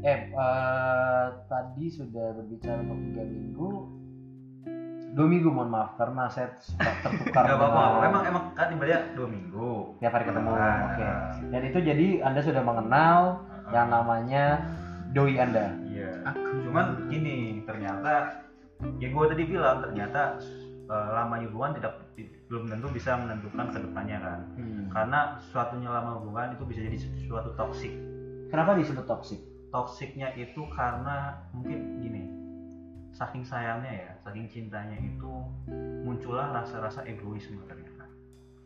eh, eh, tadi sudah berbicara untuk tiga minggu, dua minggu mohon maaf karena saya tertukar. nggak apa-apa emang emang kan ibaratnya dua minggu tiap hari ketemu. Nah. Oke. Dan itu jadi anda sudah mengenal yang namanya doi anda. Iya. Aku. Cuman gini, ternyata ya gue tadi bilang ternyata eh, lama hubungan tidak ti- belum tentu bisa menentukan ke depannya kan. Hmm. Karena suatunya lama hubungan itu bisa jadi suatu toksik. Kenapa disebut toksik? Toksiknya itu karena mungkin gini, saking sayangnya ya, saking cintanya itu muncullah rasa-rasa egoisme ternyata.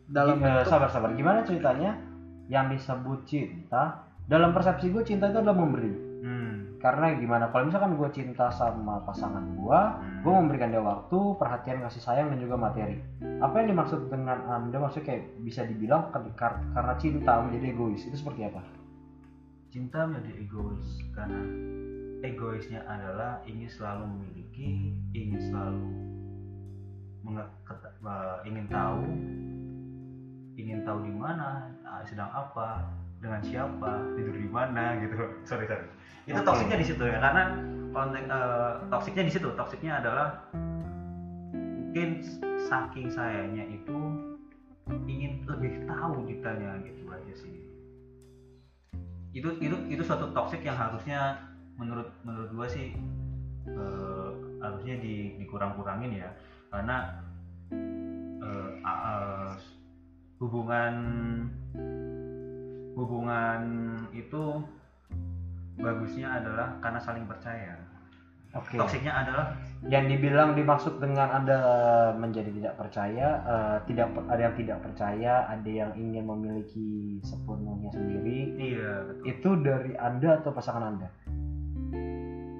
Dalam Eh, bentuk sabar sabar. Gimana ceritanya? Yang disebut cinta dalam persepsi gue cinta itu adalah memberi. Hmm. Karena gimana? Kalau misalkan gue cinta sama pasangan gue, gue memberikan dia waktu, perhatian, kasih sayang dan juga materi. Apa yang dimaksud dengan anda? Maksudnya kayak bisa dibilang karena cinta menjadi egois itu seperti apa? Cinta menjadi egois karena egoisnya adalah ingin selalu memiliki, ingin selalu eh, ingin tahu, ingin tahu di mana, ah, sedang apa, dengan siapa, tidur di mana gitu. Sorry sorry. Itu Oke. toksiknya di situ ya karena konteks eh, toksiknya di situ. Toksiknya adalah mungkin saking sayangnya itu ingin lebih tahu detailnya gitu aja sih itu itu itu suatu toxic yang harusnya menurut menurut gua sih eh, harusnya di, dikurang-kurangin ya. Karena a- eh, hubungan hubungan itu bagusnya adalah karena saling percaya Oke. toksiknya adalah Yang dibilang dimaksud dengan Anda eh, menjadi tidak percaya, eh, tidak ada yang tidak percaya, ada yang ingin memiliki sepenuhnya sendiri. iya betul Itu dari Anda atau pasangan Anda?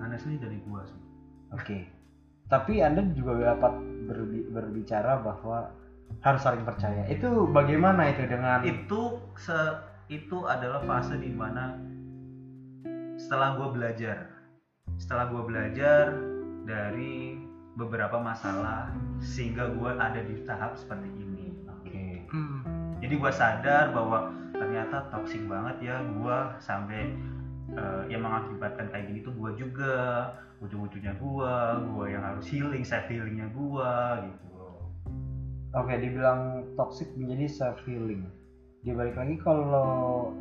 honestly dari gua sih Oke. Tapi Anda juga dapat berbi- berbicara bahwa harus saling percaya. Itu bagaimana itu dengan itu se itu adalah fase di mana setelah gue belajar setelah gue belajar dari beberapa masalah sehingga gue ada di tahap seperti ini Oke. Hmm. jadi gue sadar bahwa ternyata toksik banget ya gue sampai eh, yang mengakibatkan kayak gini tuh gue juga ujung-ujungnya gue gue yang harus healing self healingnya gue gitu Oke, dibilang toxic menjadi self healing. Dibalik lagi kalau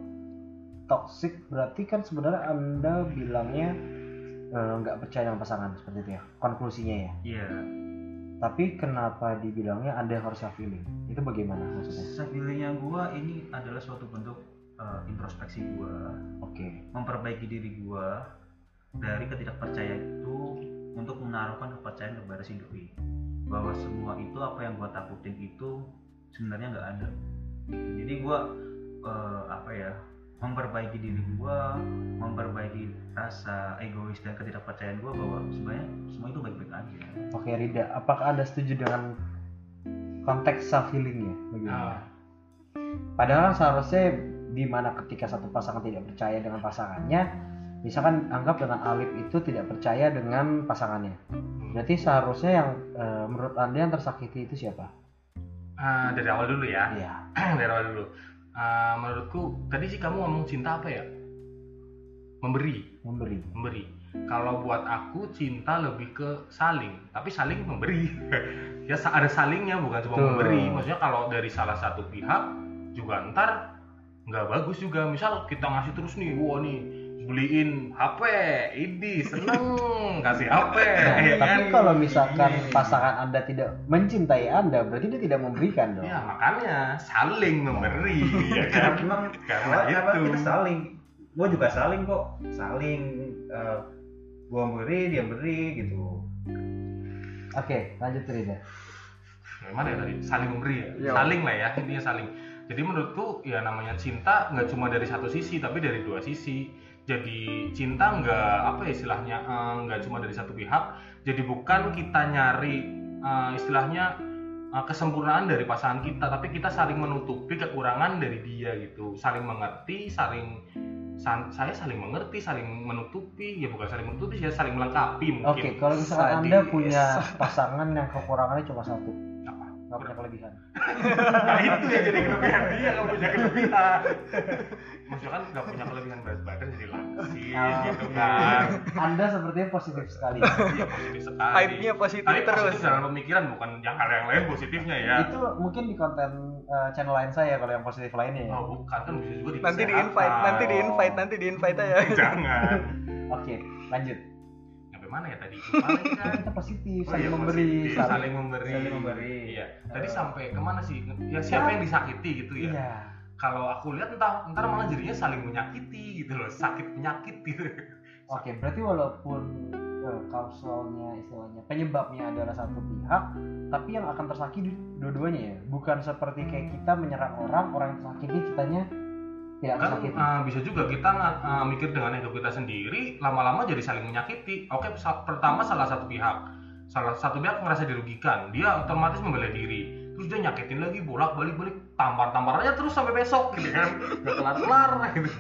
toxic berarti kan sebenarnya Anda bilangnya eh, nggak percaya dengan pasangan seperti itu ya. Konklusinya ya. iya Tapi kenapa dibilangnya Anda harus self healing? Itu bagaimana maksudnya? self healingnya gue ini adalah suatu bentuk eh, introspeksi gue Oke. memperbaiki diri gua dari ketidakpercayaan itu untuk menaruhkan kepercayaan kepada si doi bahwa semua itu apa yang gua takutin itu sebenarnya nggak ada jadi gua eh, apa ya memperbaiki diri gua memperbaiki rasa egois dan ketidakpercayaan gua bahwa sebenarnya semua itu baik-baik aja Oke, Rida, apakah Anda setuju dengan konteks self healing ya? Bagaimana? Ah. Padahal seharusnya di mana ketika satu pasangan tidak percaya dengan pasangannya, misalkan anggap dengan Alif itu tidak percaya dengan pasangannya. Berarti seharusnya yang eh, menurut Anda yang tersakiti itu siapa? Ah, dari awal dulu ya Iya. dari awal dulu Ah, menurutku tadi sih kamu ngomong cinta apa ya? Memberi. Memberi. memberi. Kalau buat aku cinta lebih ke saling. Tapi saling memberi. Ya ada salingnya bukan cuma Betul. memberi. Maksudnya kalau dari salah satu pihak juga ntar nggak bagus juga. Misal kita ngasih terus nih wah nih beliin HP ini seneng. Kasih HP Nah, ya tapi kan? kalau misalkan Ini. pasangan Anda tidak mencintai Anda, berarti dia tidak memberikan dong. ya makanya saling memberi ya kan? Emang karena apa itu. kita saling. Gua juga saling kok. Saling eh, gua beri dia beri gitu. Oke, lanjut Rida. gimana ya tadi? Saling memberi ya? Iya. saling lah ya intinya saling. Jadi menurutku ya namanya cinta nggak cuma dari satu sisi tapi dari dua sisi jadi cinta nggak apa ya istilahnya eh, nggak cuma dari satu pihak jadi bukan kita nyari eh, istilahnya eh, kesempurnaan dari pasangan kita tapi kita saling menutupi kekurangan dari dia gitu saling mengerti saling san- saya saling mengerti saling menutupi ya bukan saling menutupi ya saling melengkapi mungkin Oke, kalau misalkan Sadis. Anda punya pasangan yang kekurangannya cuma satu? Nggak punya kelebihan. nah itu yang jadi kelebihan dia nggak punya kelebihan maksudnya kan nggak punya kelebihan berat badan jadi langsing Ah, gitu oke. kan Anda sepertinya positif sekali. iya positif sekali Hype-nya positif tapi terus. positif dalam pemikiran bukan yang hal yang lain positifnya ya Itu mungkin di konten eh, channel lain saya kalau yang positif lainnya ya. oh bukan kan bisa juga di Nanti di invite, nanti di invite, nanti di invite aja. jangan Oke, lanjut. Mana ya tadi Lupa lagi kan Kita positif, Oh saling iya, memberi, positif, saling, memberi. Saling memberi. Iya. Tadi sampai ke mana sih? Ya siapa yang disakiti gitu ya? Iya. Kalau aku lihat entah ntar malah jadinya saling menyakiti gitu loh, sakit penyakit gitu. Oke, berarti walaupun eh, kausalnya istilahnya penyebabnya adalah satu pihak, tapi yang akan tersakiti dua-duanya ya. Bukan seperti kayak kita menyerang orang, orang yang tersakiti kitanya tidak kan tersakiti. uh, bisa juga kita uh, mikir dengan ego kita sendiri lama-lama jadi saling menyakiti. Oke pertama salah satu pihak. Salah satu pihak merasa dirugikan. Dia otomatis membela diri. Terus dia nyakitin lagi bolak balik balik tampar tampar aja terus sampai besok gitu kan. Gak kelar kelar gitu.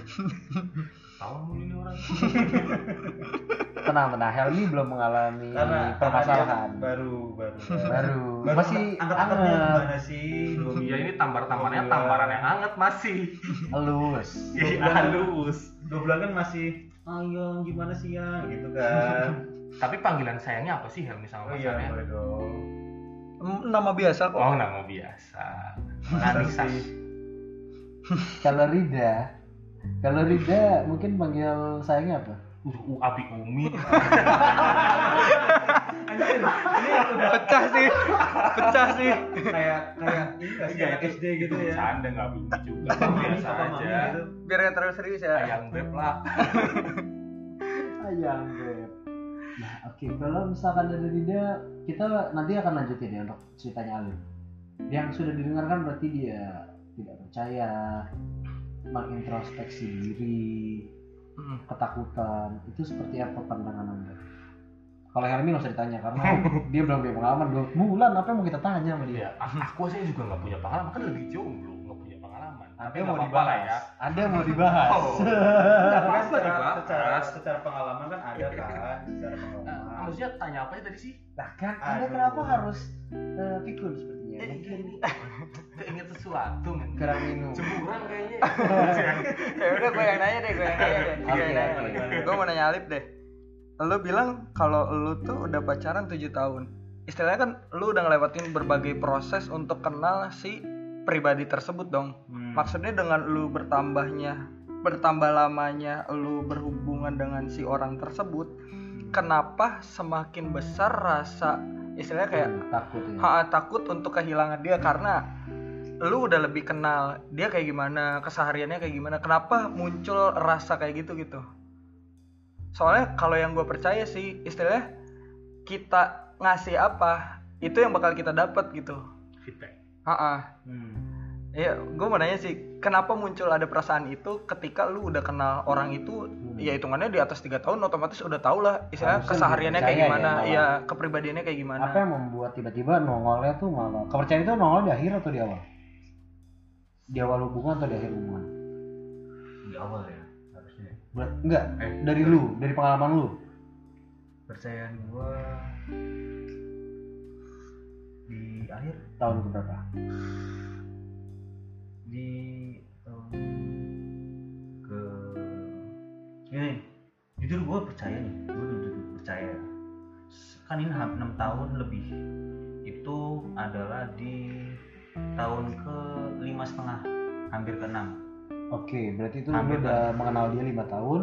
Tahu mulu ini orang Tenang, tenang. Helmi belum mengalami karena permasalahan. karena baru baru Baru, Baru masih anget, gimana sih iya ini tampar tamparnya Dua bulan. tamparan yang hangat masih halus. iya halus dua bulan kan masih ayo gimana sih ya gitu kan tapi panggilan sayangnya apa sih Helmi sama oh iya pasangannya boleh dong Nama biasa kok. oh nama biasa Anissa? Kalau Rida, kalau Rida mungkin panggil sayangnya apa? Uh, Abi Umi. Pecah sih. Pecah sih. kayak kayak ini nggak sih? Anak SD gitu ya. Canda nggak Abi Umi juga. Biasa aja. gitu. Biar nggak terlalu serius ya. ayang beb lah. Jambret nah oke. Kalau misalkan dari dia kita nanti akan lanjutin ya untuk ceritanya Alif yang sudah didengarkan berarti dia tidak percaya mengintrospeksi diri Hmm. ketakutan. Itu seperti apa pandangan anda kalau Helmi nggak usah ditanya karena dia belum punya pengalaman. Dua bulan apa yang mau kita tanya sama dia? Iya, aku sih juga nggak punya pengalaman, kan lebih jomblo, nggak punya pengalaman. ada Tapi yang mau dibahas. Ya. ada yang mau dibahas. Oh. Apa-apa secara, secara, secara pengalaman kan ada kan secara Nah, pengalaman maksudnya tanya apa tadi sih? Nah kan anda kenapa harus uh, pikun sepertinya? Eh, mungkin ini keinget sesuatu kurang minum. Cemburan kayaknya. ya udah gue yang nanya deh gue yang nanya deh. Gue Oke, yang nanya. oke. gue mau nanya Alif deh. Lu bilang kalau lu tuh udah pacaran 7 tahun. Istilahnya kan lu udah ngelewatin berbagai proses untuk kenal si pribadi tersebut dong. Hmm. maksudnya dengan lu bertambahnya bertambah lamanya lu berhubungan dengan si orang tersebut kenapa semakin besar rasa istilahnya kayak takut ya Ha, takut untuk kehilangan dia karena lu udah lebih kenal dia kayak gimana kesehariannya kayak gimana kenapa muncul rasa kayak gitu gitu soalnya kalau yang gue percaya sih istilahnya kita ngasih apa itu yang bakal kita dapat gitu Feedback. Ha Hmm. Ya gue mau nanya sih kenapa muncul ada perasaan itu ketika lu udah kenal orang itu ya hitungannya di atas tiga tahun otomatis udah tau lah istilahnya Harusnya kesehariannya kayak dipercaya ya, gimana malah. ya kepribadiannya kayak gimana. apa yang membuat tiba-tiba nongolnya tuh malah kepercayaan itu nongol di akhir atau di awal? Di awal hubungan atau di akhir hubungan? Di awal ya harusnya. Ber- enggak Eh, dari lu dari pengalaman lu. Percayaan gua di akhir? Tahun keberapa ini jujur gue percaya nih gue jujur percaya. Kan ini ham- enam tahun lebih. Itu adalah di tahun ke lima setengah hampir ke enam oke berarti itu Hampir udah mengenal dia lima tahun.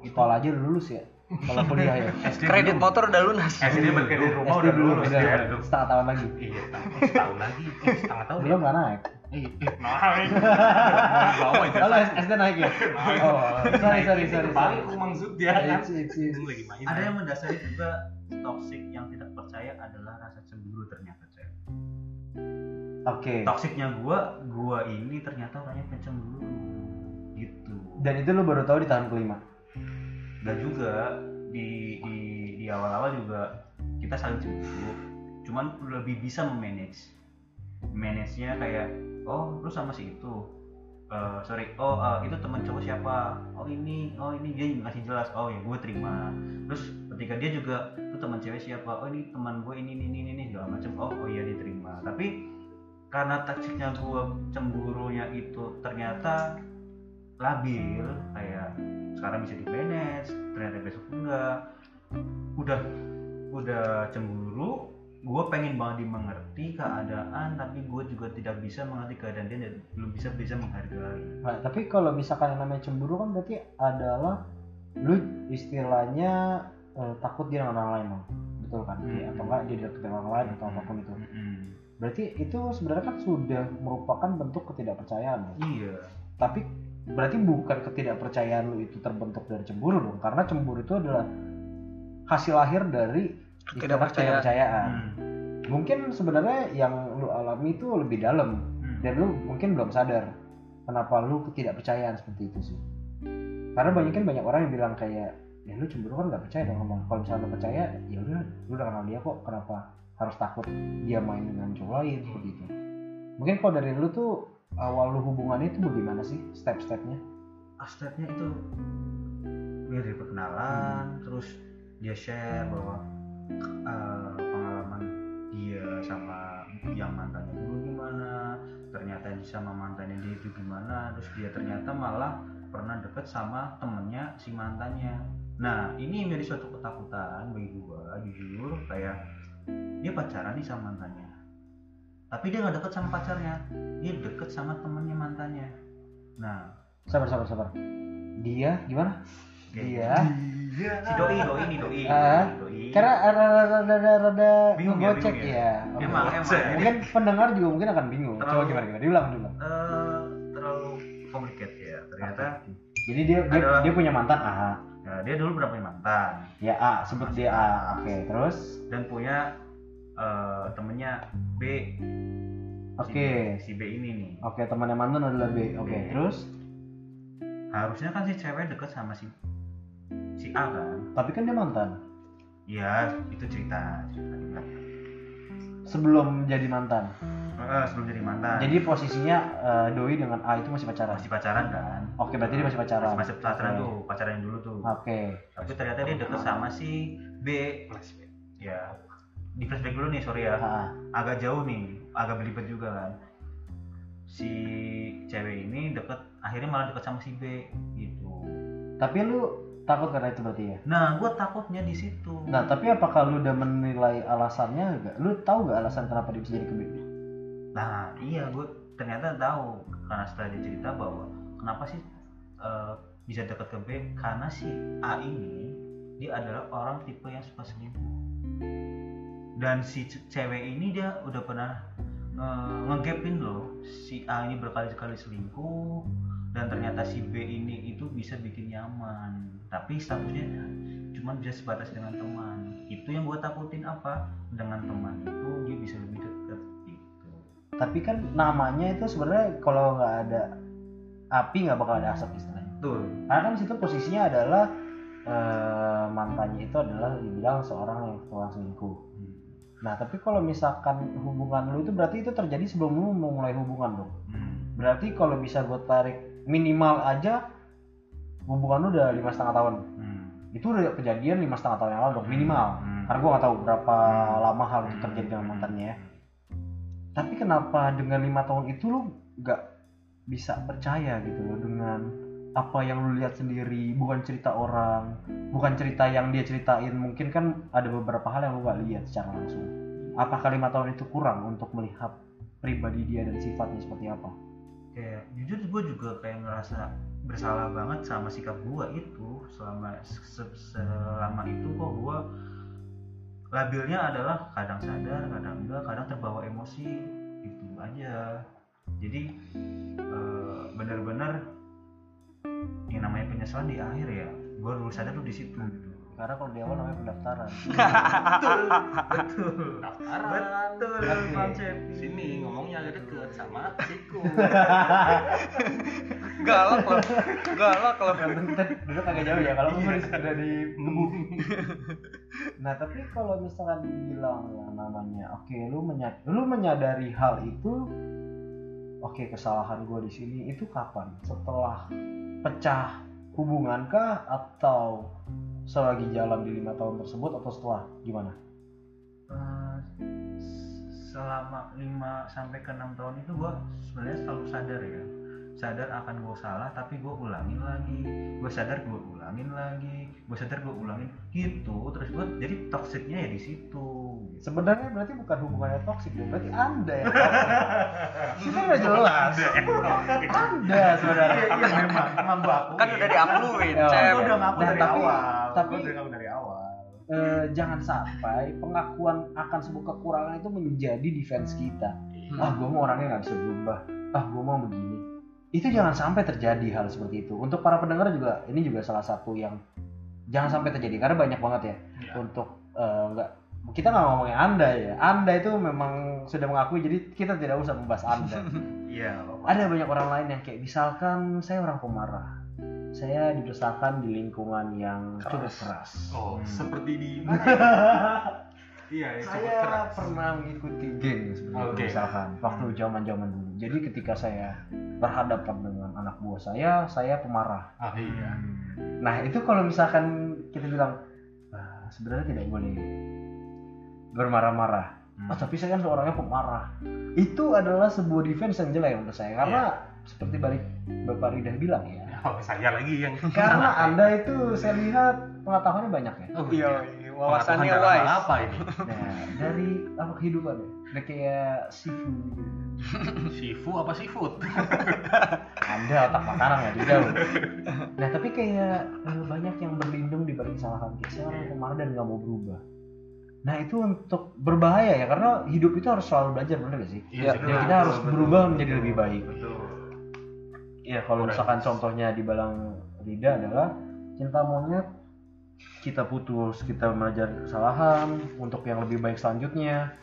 Itu sekolah aja udah lulus ya kalau kuliah ya. Kredit belum. motor udah lunas. SD berkredit rumah udah belum lulus ya. setengah tahun lagi. Iya, setahun setahun lagi, eh, setengah tahun. belum nggak naik. Eh, eh, naik. Kalau SD naik ya? Oh sorry sorry sorry it's- Ini lagi main. ada yang mendasari juga toxic yang tidak percaya adalah rasa cemburu ternyata cewek oke. Toksiknya gua gua ini ternyata orangnya pencemburu. Gitu. Dan itu lu baru tahu di tahun kelima dan juga di di di awal-awal juga kita saling cemburu cuman lebih bisa memanage. Manage nya kayak oh lu sama si itu. Eh, sorry oh eh, itu teman cowok siapa? Oh ini oh ini. Dia ngasih jelas oh ya gue terima. Terus ketika dia juga itu teman cewek siapa? Oh ini teman gue ini ini ini ini. Segala macam oh oh iya dia terima. Tapi karena taktiknya gue cemburunya itu ternyata labil kayak sekarang bisa di manage ternyata besok enggak. Udah udah cemburu gue pengen banget dimengerti keadaan tapi gue juga tidak bisa mengerti keadaan dia dan belum bisa bisa menghargai. Nah, tapi kalau misalkan yang namanya cemburu kan berarti adalah lu istilahnya eh, takut dia dengan orang lain dong betul kan? Hmm. atau enggak dia deketin orang lain atau apa pun itu. Mm-mm. berarti itu sebenarnya kan sudah merupakan bentuk ketidakpercayaan dong. iya. Tapi berarti bukan ketidakpercayaan lu itu terbentuk dari cemburu dong karena cemburu itu adalah hasil akhir dari Ketidakpercayaan. ketidakpercayaan Mm. mungkin sebenarnya yang lu alami itu lebih dalam Mm. dan lu mungkin belum sadar kenapa lu ketidakpercayaan seperti itu sih karena banyak kan banyak orang yang bilang kayak ya lu cemburu kan nggak percaya dong ngomong kalau misalnya lu percaya ya udah lu udah kenal dia kok kenapa harus takut dia main dengan cowok lain seperti itu mungkin kalau dari lu tuh awal lu hubungannya itu bagaimana sih step-stepnya? Stepnya itu dia dari perkenalan terus dia share bahwa eh, pengalaman dia sama yang mantannya dulu gimana ternyata dia sama mantannya dia itu gimana terus dia ternyata malah pernah deket sama temennya si mantannya. Nah ini menjadi suatu ketakutan bagi gua jujur kayak dia pacaran nih sama mantannya tapi dia nggak deket sama pacarnya. Dia deket sama temennya mantannya. Nah. Sabar sabar sabar. Dia gimana? Kayak dia si doi doi ini doi. Ah, doi. Karena rada rada rada rada Bingung ya, bingung ya, ya? Emang emang. Jadi mungkin pendengar juga mungkin akan bingung. Coba gimana gimana? Diulang dulu eh, terlalu complicated ya. Ternyata jadi dia dia, Adalah- dia punya mantan A. Ya, dia dulu pernah punya mantan. Ya A, sebut dia A. Oke, terus? Dan punya eh, temennya B Oke. si, si B ini nih Oke, temannya mantan adalah B. Oke, B. terus harusnya kan si cewek deket sama si si A kan tapi kan dia mantan. Iya, itu cerita. Sebelum jadi mantan. Eh, sebelum jadi mantan. Jadi posisinya eh, Doi dengan A itu masih pacaran. masih pacaran kan? Oke, berarti dia masih pacaran. Masih, masih pacaran Oke. tuh, pacaran yang dulu tuh. Oke. Tapi ternyata dia deket sama si B. Ya, di flashback dulu nih, sorry ya. Agak jauh nih, agak belibet juga kan. Si cewek ini deket, akhirnya malah deket sama si B gitu. tapi lu takut karena itu berarti ya? Nah, gue takutnya di situ. Nah, tapi apakah lu udah menilai alasannya enggak? Lu tahu nggak alasan kenapa dia bisa jadi ke B? Nah, iya gue ternyata tahu karena setelah dia cerita bahwa kenapa sih eh, bisa deket ke B karena si A ini dia adalah orang tipe yang suka selingkuh dan si ce- cewek ini dia udah pernah nge- ngegapin loh si A ini berkali-kali selingkuh dan ternyata si B ini itu bisa bikin nyaman. Tapi statusnya cuma bisa sebatas dengan teman. Itu yang gue takutin apa? Dengan teman itu dia bisa lebih deket gitu. Tapi kan namanya itu sebenarnya kalau nggak ada api nggak bakal ada asap istilahnya. betul. Karena kan situ posisinya adalah eh, mantannya itu adalah dibilang seorang yang tukang selingkuh. Nah, tapi kalau misalkan hubungan lu itu berarti itu terjadi sebelum lu mau mulai hubungan dong. Hmm. Berarti kalau bisa gue tarik minimal aja hubungan lu udah lima setengah tahun. Hmm. Itu udah kejadian lima setengah tahun yang lalu dong minimal. Hmm. Karena gue nggak tahu berapa Hmm. lama hal itu terjadi dengan mantannya ya. Tapi kenapa dengan lima tahun itu lu nggak bisa percaya gitu loh dengan apa yang lu lihat sendiri, bukan cerita orang, bukan cerita yang dia ceritain. Mungkin kan ada beberapa hal yang lu nggak lihat secara langsung. Apakah lima tahun itu kurang untuk melihat pribadi dia dan sifatnya seperti apa? kayak jujur gue juga kayak ngerasa bersalah banget sama sikap gue itu selama se- selama itu kok gue labilnya adalah kadang sadar kadang enggak kadang terbawa emosi itu aja jadi eh, benar-benar yang namanya penyesalan di akhir ya gue dulu sadar tuh di situ gitu Karena kalau di awal namanya pendaftaran. betul betul Daftaran. betul Oke. konsep Sini ngomongnya agak deket sama siku. galak loh galak loh dulu kagak jauh ya kalau gue udah di nah tapi kalau misalkan dibilang yang namanya oke lu menyad lu menyadari hal itu oke kesalahan gue di sini itu kapan? Setelah pecah hubungan kah? Atau selagi jalan di lima tahun tersebut atau setelah? Gimana? Eh, selama 5 sampai ke 6 tahun itu gua sebenarnya selalu sadar ya sadar akan gue salah tapi gue ulangin lagi. Gue sadar gue ulangin lagi. Gue sadar gue ulangin. Gitu. Terus gue jadi toksiknya ya di situ. Gitu. sebenarnya berarti bukan hubungannya toksik dong berarti anda yang toksik kita udah jelas. anda sebenarnya iya iya memang emang gue aku kan udah diakluin Ya, cewek gue udah ngaku Nah, dari tapi- awal. tapi- udah ngaku dari awal. Eh, jangan sampai pengakuan akan sebuah kekurangan itu menjadi defense kita. Ah, gue mau orangnya nggak bisa berubah. Ah, gue mau begini. Itu jangan sampai terjadi hal seperti itu. Untuk para pendengar juga, ini juga salah satu yang jangan sampai terjadi karena banyak banget ya Ya. untuk nggak kita nggak ngomongin anda ya. Anda itu memang sudah mengakui, jadi kita tidak usah membahas anda. iya. Ada banyak orang lain yang kayak misalkan saya orang pemarah. Saya dibesarkan di lingkungan yang cukup keras. Oh, Hmm. seperti di Iya, ya, saya keras. pernah mengikuti geng sebenarnya Oke. misalkan waktu zaman zaman dulu jadi ketika saya berhadapan dengan anak buah saya saya pemarah Ah, iya. nah itu kalau misalkan kita bilang "Ah, sebenarnya tidak boleh bermarah-marah Hmm. oh tapi saya kan seorangnya pemarah itu adalah sebuah defense yang jelek menurut saya karena seperti balik bapak Rida bilang ya Oh, saya lagi yang karena anda itu saya lihat pengetahuannya banyak ya Oh, iya iya. wawasannya wise apa ini? nah dari apa kehidupan ya udah kayak sifu gitu Shifu apa seafood? Anda otak makanan ya loh. Nah tapi kayak eh, banyak yang berlindung di balik kesalahan kayak saya orang pemarah dan nggak mau berubah. Nah itu untuk berbahaya ya karena hidup itu harus selalu belajar bener gak sih? Iya, Dan kita harus berubah menjadi lebih baik. betul Iya kalau misalkan contohnya di Balang Rida adalah cinta monyet kita putus kita belajar kesalahan untuk yang lebih baik selanjutnya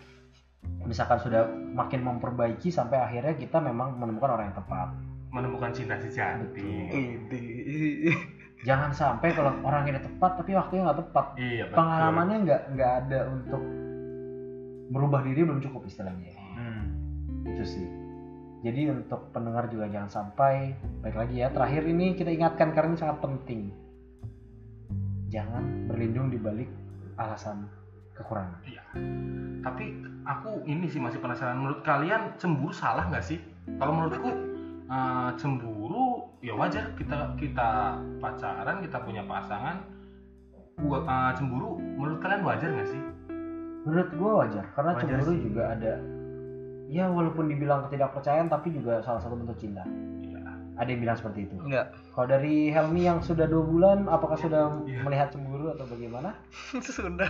misalkan sudah makin memperbaiki sampai akhirnya kita memang menemukan orang yang tepat. Menemukan cinta sejati. Jangan sampai kalau orang ini tepat tapi waktunya nggak tepat. Iya betul. pengalamannya nggak nggak ada untuk merubah diri belum cukup istilahnya. Hmm. itu sih. Jadi untuk pendengar juga jangan sampai baik lagi ya terakhir ini kita ingatkan karena ini sangat penting. Jangan berlindung di balik alasan kekurangan Iya. Tapi aku ini sih masih penasaran. Menurut kalian cemburu salah nggak sih? Kalau menurutku eh, cemburu ya wajar kita kita pacaran kita punya pasangan. Gua eh, cemburu menurut kalian wajar nggak sih? menurut gua wajar karena Wajar cemburu sih. juga ada ya walaupun dibilang ketidakpercayaan tapi juga salah satu bentuk cinta. Ada yang bilang seperti itu Enggak. kalau dari Helmi yang sudah dua bulan apakah sudah Iya. melihat cemburu atau bagaimana Sudah.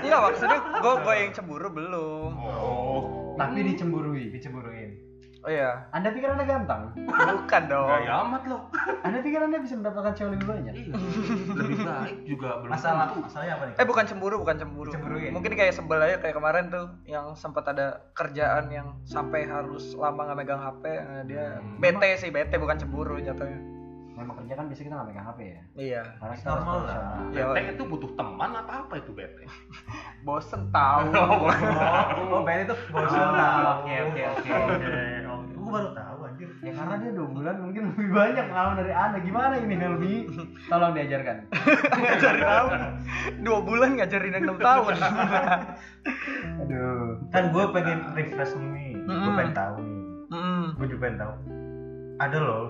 Iya maksudnya gue gue yang cemburu belum. Oh. tapi dicemburui dicemburuin Oh iya. anda pikir anda ganteng Bukan dong. Gaya amat loh. anda pikir anda bisa mendapatkan cewek lebih banyak Iya. Lebih baik juga belum Masalah tentu. masalahnya apa nih? Eh bukan cemburu, bukan cemburu. Dicemburuin. Mungkin kayak sebel aja kayak kemarin tuh yang sempat ada kerjaan yang sampai harus lama nggak megang HP. Nah, dia Hmm. bete sih, bete bukan cemburu jatuhnya. memang kerja kan biasanya kita nggak megang HP ya Iya. karena kita Normal harus lah. Ya, Bete itu butuh teman apa apa itu bete? bosen tahu. Oh, Ben itu bosan. Oh, Oke, oke, oke. Gue baru tahu anjir. ya karena dia dua bulan mungkin lebih banyak pengalaman dari anda gimana ini Helmi tolong diajarkan ngajarin tahu. Dua bulan ngajarin yang enam tahun. aduh Kan gue pengen refresh nih. Gue Mm-mm. pengen tahu nih. Gue juga pengen tahu. Ada loh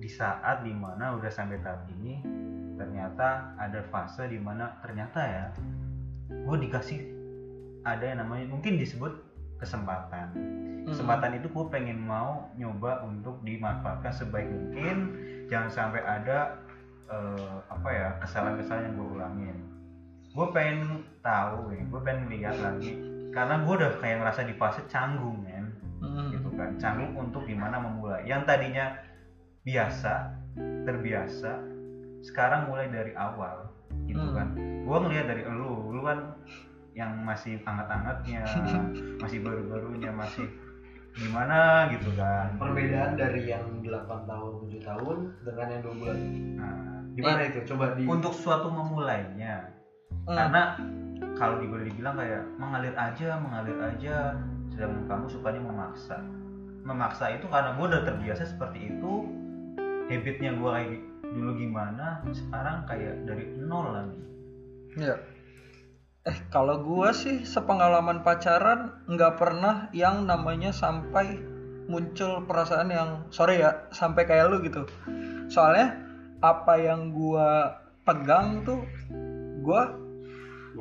di saat di mana udah sampai tahap ini ternyata ada fase di mana ternyata ya gue dikasih ada yang namanya mungkin disebut kesempatan. Kesempatan itu gue pengen mau nyoba untuk dimanfaatkan sebaik mungkin. Jangan sampai ada eh, apa ya kesalahan-kesalahan yang gue ulangin. Gue pengen tahu nih gue pengen lihat lagi. Karena gue udah kayak ngerasa di fase canggung men. Hmm. gitu kan. Canggung untuk gimana memulai. Yang tadinya biasa terbiasa sekarang mulai dari awal. Gitu Hmm. kan. Gue ngelihat dari lu. Lu kan yang masih hangat-hangatnya masih baru-barunya masih gimana gitu kan. Perbedaan dari yang 8 tahun 7 tahun dengan yang 2 bulan. Nah, gimana itu? Coba di untuk suatu memulainya Hmm. karena kalau di boleh dibilang kayak mengalir aja mengalir aja sedangkan kamu sukanya memaksa. Memaksa itu karena gue udah terbiasa seperti itu habitnya gue kayak dulu gimana sekarang kayak dari nol lagi. Iya. Eh kalau gua sih sepengalaman pacaran nggak pernah yang namanya sampai muncul perasaan yang sorry ya sampai kayak lu gitu. Soalnya apa yang gua pegang tuh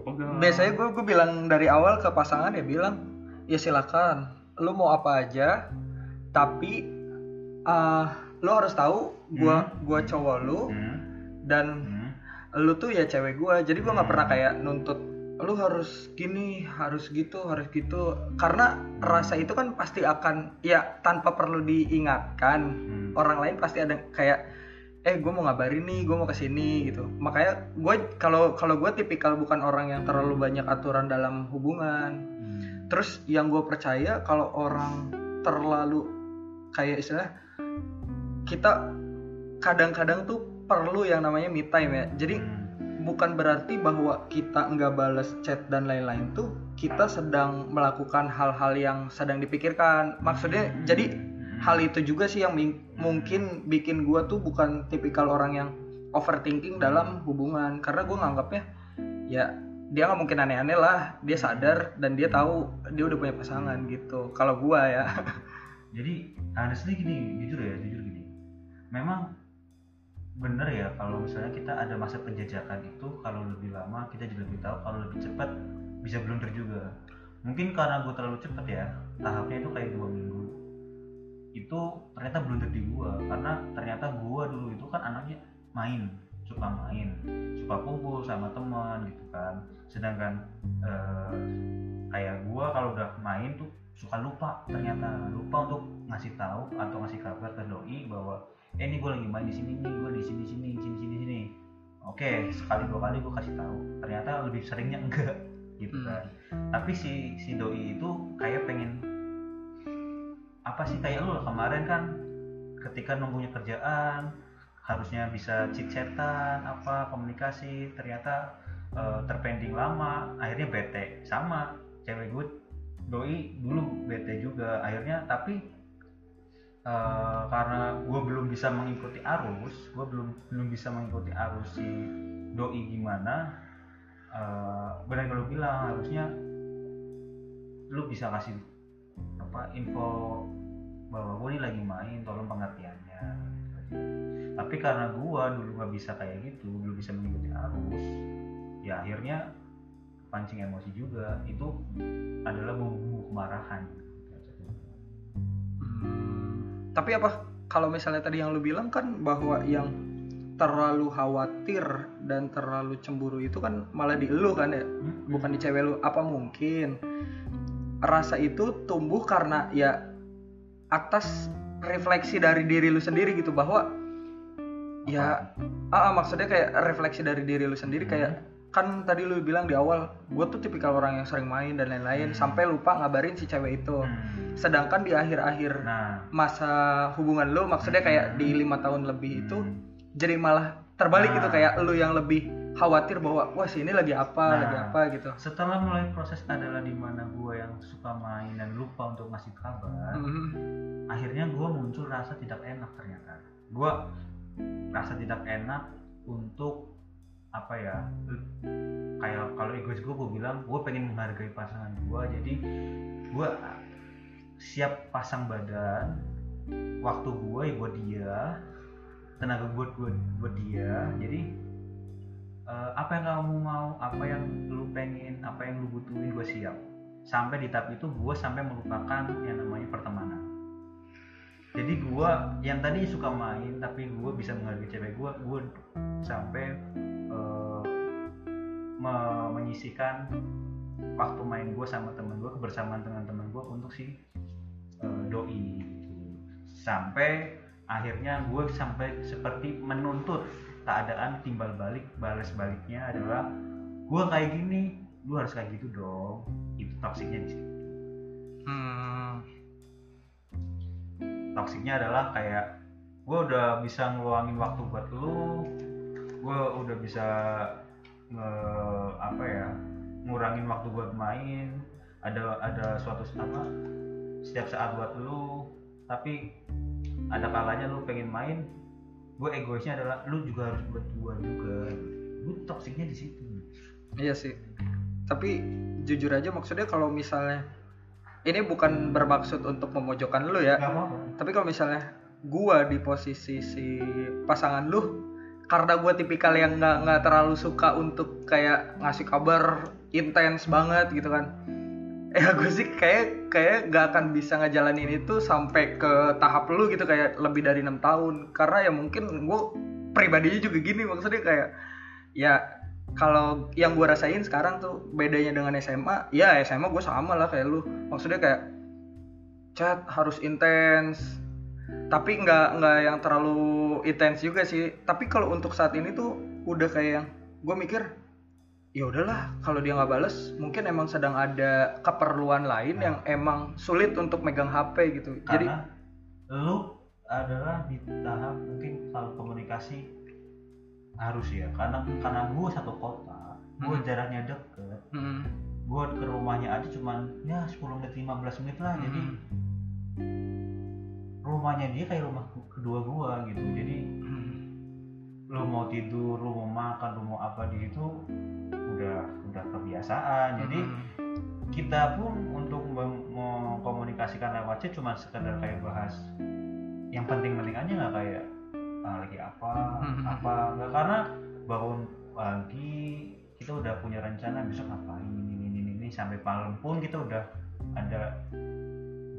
pegang. biasanya gua gua bilang dari awal ke pasangan ya bilang ya silakan lu mau apa aja tapi ah lu harus tahu gua gua cowok lu hmm. dan Hmm. lu tuh ya cewek gua jadi gua nggak Hmm. pernah kayak nuntut lu harus gini harus gitu harus gitu karena rasa itu kan pasti akan ya tanpa perlu diingatkan Hmm. orang lain pasti ada kayak eh gue mau ngabarin nih gue mau ke sini gitu makanya gue kalau kalau gue tipikal bukan orang yang terlalu banyak aturan dalam hubungan Hmm. terus yang gue percaya kalau orang terlalu kayak istilah kita kadang-kadang tuh perlu yang namanya me time ya jadi Hmm. Bukan berarti bahwa kita nggak balas chat dan lain-lain tuh kita sedang melakukan hal-hal yang sedang dipikirkan. Maksudnya jadi hal itu juga sih yang mungkin bikin gua tuh bukan tipikal orang yang overthinking dalam hubungan. Karena gua nganggapnya ya dia nggak mungkin aneh-aneh lah. Dia sadar dan dia tahu dia udah punya pasangan gitu. Kalau gua ya. Jadi honestly gini jujur ya jujur gini. Memang bener ya kalau misalnya kita ada masa penjajakan itu kalau lebih lama kita jadi lebih tahu kalau lebih cepat bisa blunder juga. Mungkin karena gue terlalu cepat ya tahapnya itu kayak dua minggu. Itu ternyata blunder di gua karena ternyata gua dulu itu kan anaknya main suka main suka kumpul sama teman gitu kan. Sedangkan eh, kayak gua kalau udah main tuh suka lupa ternyata lupa untuk ngasih tahu atau ngasih kabar ke doi bahwa eh ini gue lagi main di sini nih gue di sini sini sini sini sini. Oke sekali dua kali gue kasih tahu. Ternyata lebih seringnya enggak gitu Hmm. kan. Tapi si si doi itu kayak pengen apa sih kayak lu kemarin kan ketika nunggunya kerjaan harusnya bisa chit chatan apa komunikasi ternyata eh, terpending lama akhirnya bete. Sama cewek gue doi dulu bete juga akhirnya tapi eh, karena gue belum bisa mengikuti arus gue belum belum bisa mengikuti arus si doi gimana eh benar lu bilang harusnya lu bisa kasih apa info bahwa gue ini lagi main tolong pengertiannya tapi karena gua dulu nggak bisa kayak gitu belum bisa mengikuti arus ya akhirnya pancing emosi juga itu adalah bumbu kemarahan. Hmm, tapi apa? Kalau misalnya tadi yang lu bilang kan bahwa yang terlalu khawatir dan terlalu cemburu itu kan malah di lu kan ya? Bukan di cewek lu. Apa mungkin? Rasa itu tumbuh karena ya atas refleksi dari diri lu sendiri gitu bahwa ya ah, ah, maksudnya kayak refleksi dari diri lu sendiri kayak kan tadi lu bilang di awal gue tuh tipikal orang yang sering main dan lain-lain Hmm. sampai lupa ngabarin si cewek itu Hmm. sedangkan di akhir-akhir nah masa hubungan lu maksudnya kayak di lima tahun lebih itu hmm. jadi malah terbalik Nah. gitu kayak lu yang lebih khawatir bahwa wah si ini lagi apa Nah. lagi apa gitu setelah mulai proses adalah di mana gua yang suka main dan lupa untuk ngasih kabar Mhm. akhirnya gue muncul rasa tidak enak ternyata gue rasa tidak enak untuk apa ya kayak kalau egois gue gue bilang gue pengen menghargai pasangan gue jadi gue siap pasang badan waktu gue ya buat dia tenaga gue buat buat dia jadi eh, apa yang kamu mau apa yang lu pengen apa yang lu butuhin gue siap. Sampai di tahap itu gue sampai melupakan yang namanya pertemanan jadi gue yang tadi suka main tapi gue bisa menghargai cewek gue gue sampai eh, me- menyisikan waktu main gue sama temen gue kebersamaan dengan temen gue untuk si eh, doi. Sampai akhirnya gue sampai seperti menuntut keadaan timbal balik balas baliknya adalah gue kayak gini lu harus kayak gitu dong. Itu toksiknya di situ. Hmm. Toksiknya adalah kayak gue udah bisa ngeluangin waktu buat lu gue udah bisa nge apa ya ngurangin waktu buat main ada ada suatu apa setiap saat buat lu. Tapi ada kalanya lu pengen main gue egoisnya adalah lu juga harus buat gue juga. Gue toksiknya di situ. Iya sih. Tapi jujur aja maksudnya kalau misalnya ini bukan bermaksud untuk memojokkan lu ya. Tapi kalau misalnya gua di posisi si pasangan lu karena gua tipikal yang nggak nggak terlalu suka untuk kayak ngasih kabar intens banget gitu kan. Ya gue sih kayak kayak gak akan bisa ngejalanin itu sampai ke tahap lu gitu kayak lebih dari enam tahun karena ya mungkin gue pribadinya juga gini maksudnya kayak ya kalau yang gue rasain sekarang tuh bedanya dengan SMA ya SMA gue sama lah kayak lu. Maksudnya kayak chat harus intens. Tapi nggak nggak yang terlalu intens juga sih. Tapi kalau untuk saat ini tuh udah kayak yang gue mikir ya udahlah kalau dia nggak bales mungkin emang sedang ada keperluan lain yang emang sulit untuk megang HP gitu. Jadi karena lu adalah di tahap mungkin kalau komunikasi harus ya karena karena gue satu kota gue Hmm. jaraknya deket hmm, gue ke rumahnya aja cuman ya 10 menit 15 menit lah jadi hmm, rumahnya dia kayak rumah kedua gue gitu jadi hmm. lu mau tidur lu mau makan lu mau apa di situ udah udah kebiasaan jadi Hmm. kita pun untuk mengkomunikasikan lewat chat cuma sekedar kayak bahas yang penting-penting aja nggak kayak ah, lagi apa Hmm. apa nggak karena bangun pagi kita udah punya rencana besok ngapain ini ini ini, ini sampai malam pun kita udah ada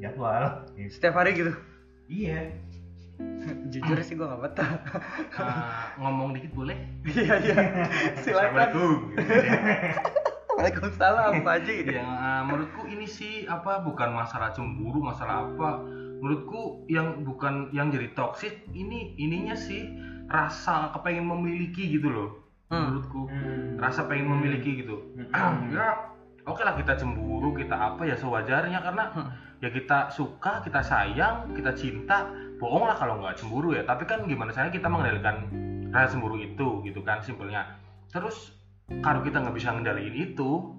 jadwal. Gitu. setiap hari gitu? Iya. Jujur sih gue nggak betah. Eh, ngomong dikit boleh? Iya iya. Silakan. Assalamualaikum. Waalaikumsalam Pak Haji. Ya eh, menurutku ini sih apa bukan masalah cemburu masalah apa menurutku yang bukan yang jadi toksik ini ininya sih rasa kepengen memiliki gitu loh. Hmm. menurutku. Hmm. rasa pengen memiliki gitu. Hmm. ya oke lah kita cemburu kita apa ya sewajarnya. Karena Hmm. ya kita suka kita sayang kita cinta. Bohong lah kalau nggak cemburu ya. Tapi kan gimana caranya kita mengendalikan rasa cemburu itu gitu kan simpelnya. Terus kalau kita nggak bisa ngendaliin itu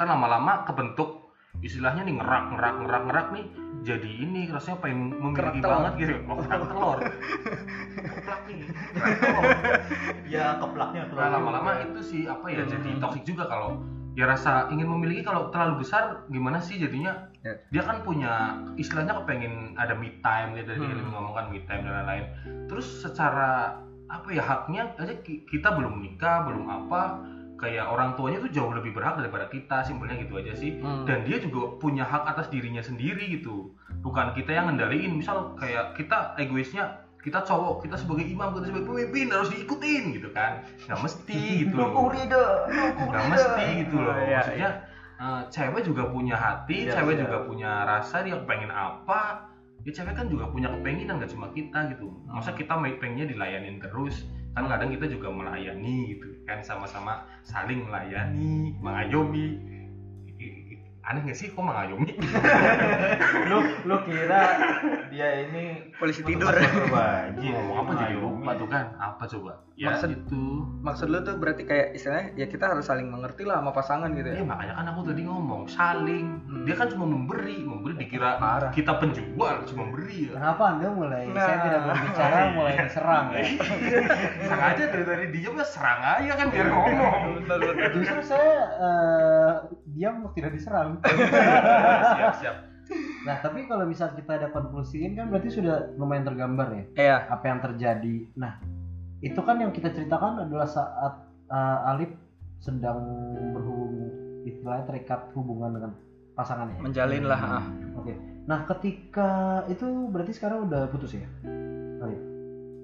kan lama-lama kebentuk istilahnya nih ngerak ngerak ngerak ngerak nih jadi ini rasanya pengen memiliki Kerak telur. banget gitu. Oh kerak telur. Keplak nih. Kerak telur ya keplaknya tuh Nah lama-lama itu sih apa ya jadi toksik juga kalau ya rasa ingin memiliki. Kalau terlalu besar gimana sih jadinya? Ya. dia kan punya istilahnya kepengen ada me time gitu dari Hmm. Elmi ngomong kan me time dan lain-lain. Terus secara apa ya haknya aja ki- kita belum nikah belum apa kayak orang tuanya tuh jauh lebih berhak daripada kita simpelnya gitu aja sih. Hmm. dan dia juga punya hak atas dirinya sendiri gitu. Bukan kita yang ngendaliin misal kayak kita egoisnya kita cowok kita sebagai imam kita sebagai pemimpin harus diikutin gitu kan. Nggak mesti gitu loh. Nggak mesti gitu loh. Iya, maksudnya eh, cewek juga punya hati Iya, cewek iya. juga punya rasa dia pengen apa. Ya cewek kan juga punya kepenginan nggak cuma kita gitu. Masa kita pengennya dilayanin terus kan kadang kita juga melayani gitu kan sama-sama saling melayani mengayomi. Aneh nggak sih kok mengayomi? Lu lu kira dia ini polisi tidur. wajib ngomong apa jadi lupa tuh kan? Apa coba ya Maksud- itu maksud lu tuh berarti kayak istilahnya ya kita harus saling mengerti lah sama pasangan gitu Iya ya makanya kan aku tadi ngomong saling. Hmm. Dia kan cuma memberi, memberi dikira Parah. kita penjual cuma beri ya. Kenapa anda mulai? Nah. Saya tidak berbicara mulai diserang ya. Serang aja dari tadi diem ya serang aja kan biar ngomong. Justru saya eh, diam tidak diserang. siap siap. Nah tapi kalau misal kita ada konklusiin kan berarti sudah lumayan tergambar ya iya apa yang terjadi. Nah itu kan yang kita ceritakan adalah saat eh, Alif sedang berhubung istilahnya terikat hubungan dengan pasangannya. menjalin lah ah. Oke. Nah ketika itu berarti sekarang udah putus ya? Alif?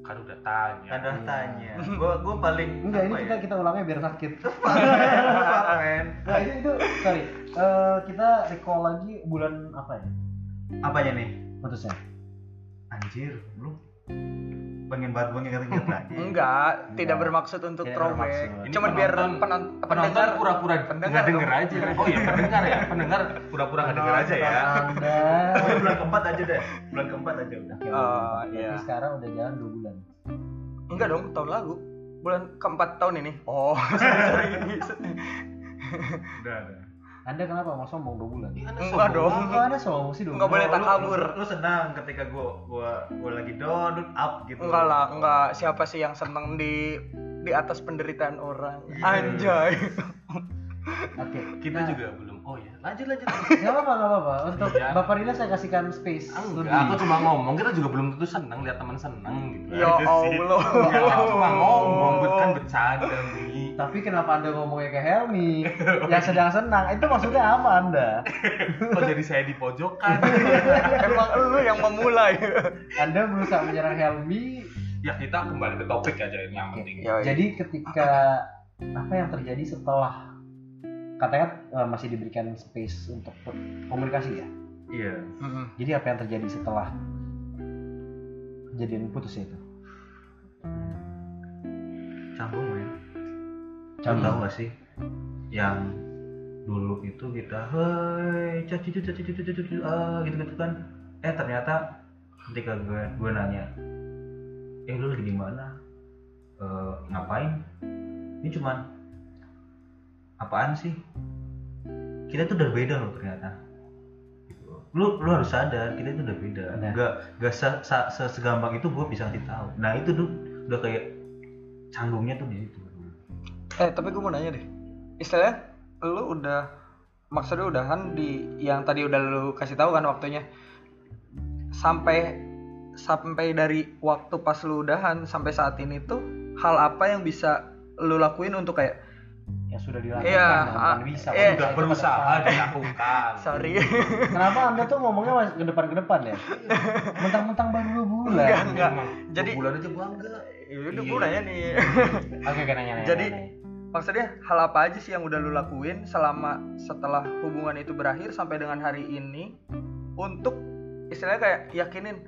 Kan udah tanya. ada tanya gua gua paling Enggak ini apa kita ya? kita ulangnya biar sakit. Nah itu itu sorry. Eh, kita recall lagi bulan apa ya? apanya nih Putusnya. anjir lu pengen banget gua nginget-nginget lagi enggak tidak Enggak. bermaksud untuk bermaksud. Ini cuman biar penonton- penon- Penonton pendengar pura-pura pendengar denger aja. Oh iya pendengar ya, pendengar pura-pura nggak denger aja ya. Bulan keempat aja deh bulan keempat aja udah Oh, iya. sekarang udah jalan dua bulan. enggak dong tahun lalu bulan keempat tahun ini oh sorry, sorry. udah udah Anda kenapa mau sombong dua bulan? Anda Enggak sombong dong. Kok Anda sombong sih dua Nggak boleh tak kabur. lu, lu senang ketika gua gua gua lagi down up gitu enggak lah enggak siapa sih yang seneng di di atas penderitaan orang anjay Oke. Kita Nah, juga belum. Oh iya, lanjut lanjut. Nggak apa-apa, nggak apa-apa. Untuk Iya. Bapak Rina saya kasihkan space Enggak, lebih. aku cuma ngomong kita juga belum tentu seneng lihat teman seneng gitu. Ya sih. Allah. Ya, aku cuma ngomong, kan bercanda. Tapi kenapa Anda ngomongnya ke Helmi yang sedang senang? Itu maksudnya apa Anda? Kok jadi saya di pojokan? emang lu yang memulai Anda berusaha menyerang Helmi. ya kita kembali ke topik aja ini yang penting. Yoi. Jadi ketika apa yang terjadi setelah katanya eh, masih diberikan space untuk komunikasi ya. iya Mm-mm. Jadi apa yang terjadi setelah kejadian putus itu? canggung men Canggung. tahu gak sih? Yang dulu itu kita hei caci caci caci caci caci ah gitu gitu kan. Eh ternyata ketika gue gue nanya eh lu lagi di mana? Eh, ngapain? Ini cuman apaan sih? Kita tuh udah beda loh ternyata. Lu lu harus sadar kita itu udah beda. Nah. nggak nggak se- se- se- segampang itu gue bisa ngasih tahu. Nah itu tuh udah kayak canggungnya tuh di situ eh tapi gue mau nanya deh istilahnya lu udah maksudnya udahan di yang tadi udah lu kasih tahu kan waktunya sampai sampai dari waktu pas lu udahan sampai saat ini tuh hal apa yang bisa lu lakuin untuk kayak Yang sudah dilakukan Iya, nah, bukan ah, bisa. Itu Sudah berusaha dilakukan. sorry Kenapa Anda tuh ngomongnya masih ke depan ke depan ya? Mentang-mentang baru dua bulan. Enggak, enggak. Jadi- bulan aja bangga. ya udah gue nanya nih Oke, oke nanya nanya. Jadi, nanya. Maksudnya hal apa aja sih yang udah lu lakuin selama setelah hubungan itu berakhir sampai dengan hari ini untuk istilahnya kayak yakinin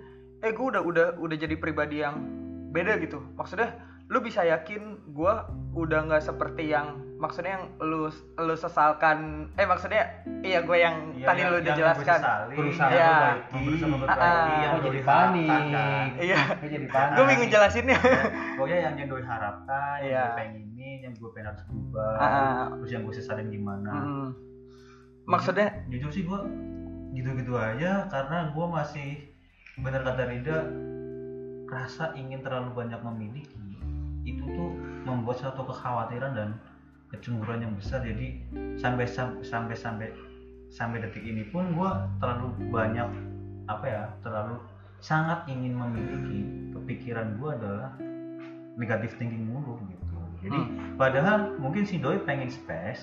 eh gue udah udah udah jadi pribadi yang beda gitu. Maksudnya lu bisa yakin gue udah nggak seperti yang maksudnya yang lu lu sesalkan eh maksudnya iya gue yang Iya, tadi yang- lu yang udah jelaskan gue Berusaha Iya. memperbaiki, berusaha memperbaiki, Ah, yang jadi panik? kan. iya Gue jadi panik. gue bingung jelasinnya Ya, pokoknya yang yang doi harapkan, yang Iya. gue pengenin, yang gue pengen harus berubah, Ah, terus yang gue sesalin gimana. mm. maksudnya jujur sih gue gitu-gitu aja karena gue masih bener kata Rida rasa ingin terlalu banyak memiliki itu tuh membuat suatu kekhawatiran dan kecemburuan yang besar. Jadi sampai sam- sampai sampai sampai detik ini pun gue terlalu banyak apa ya terlalu sangat ingin memiliki kepikiran gue adalah negatif thinking mulu gitu. Jadi padahal mungkin si doi pengen space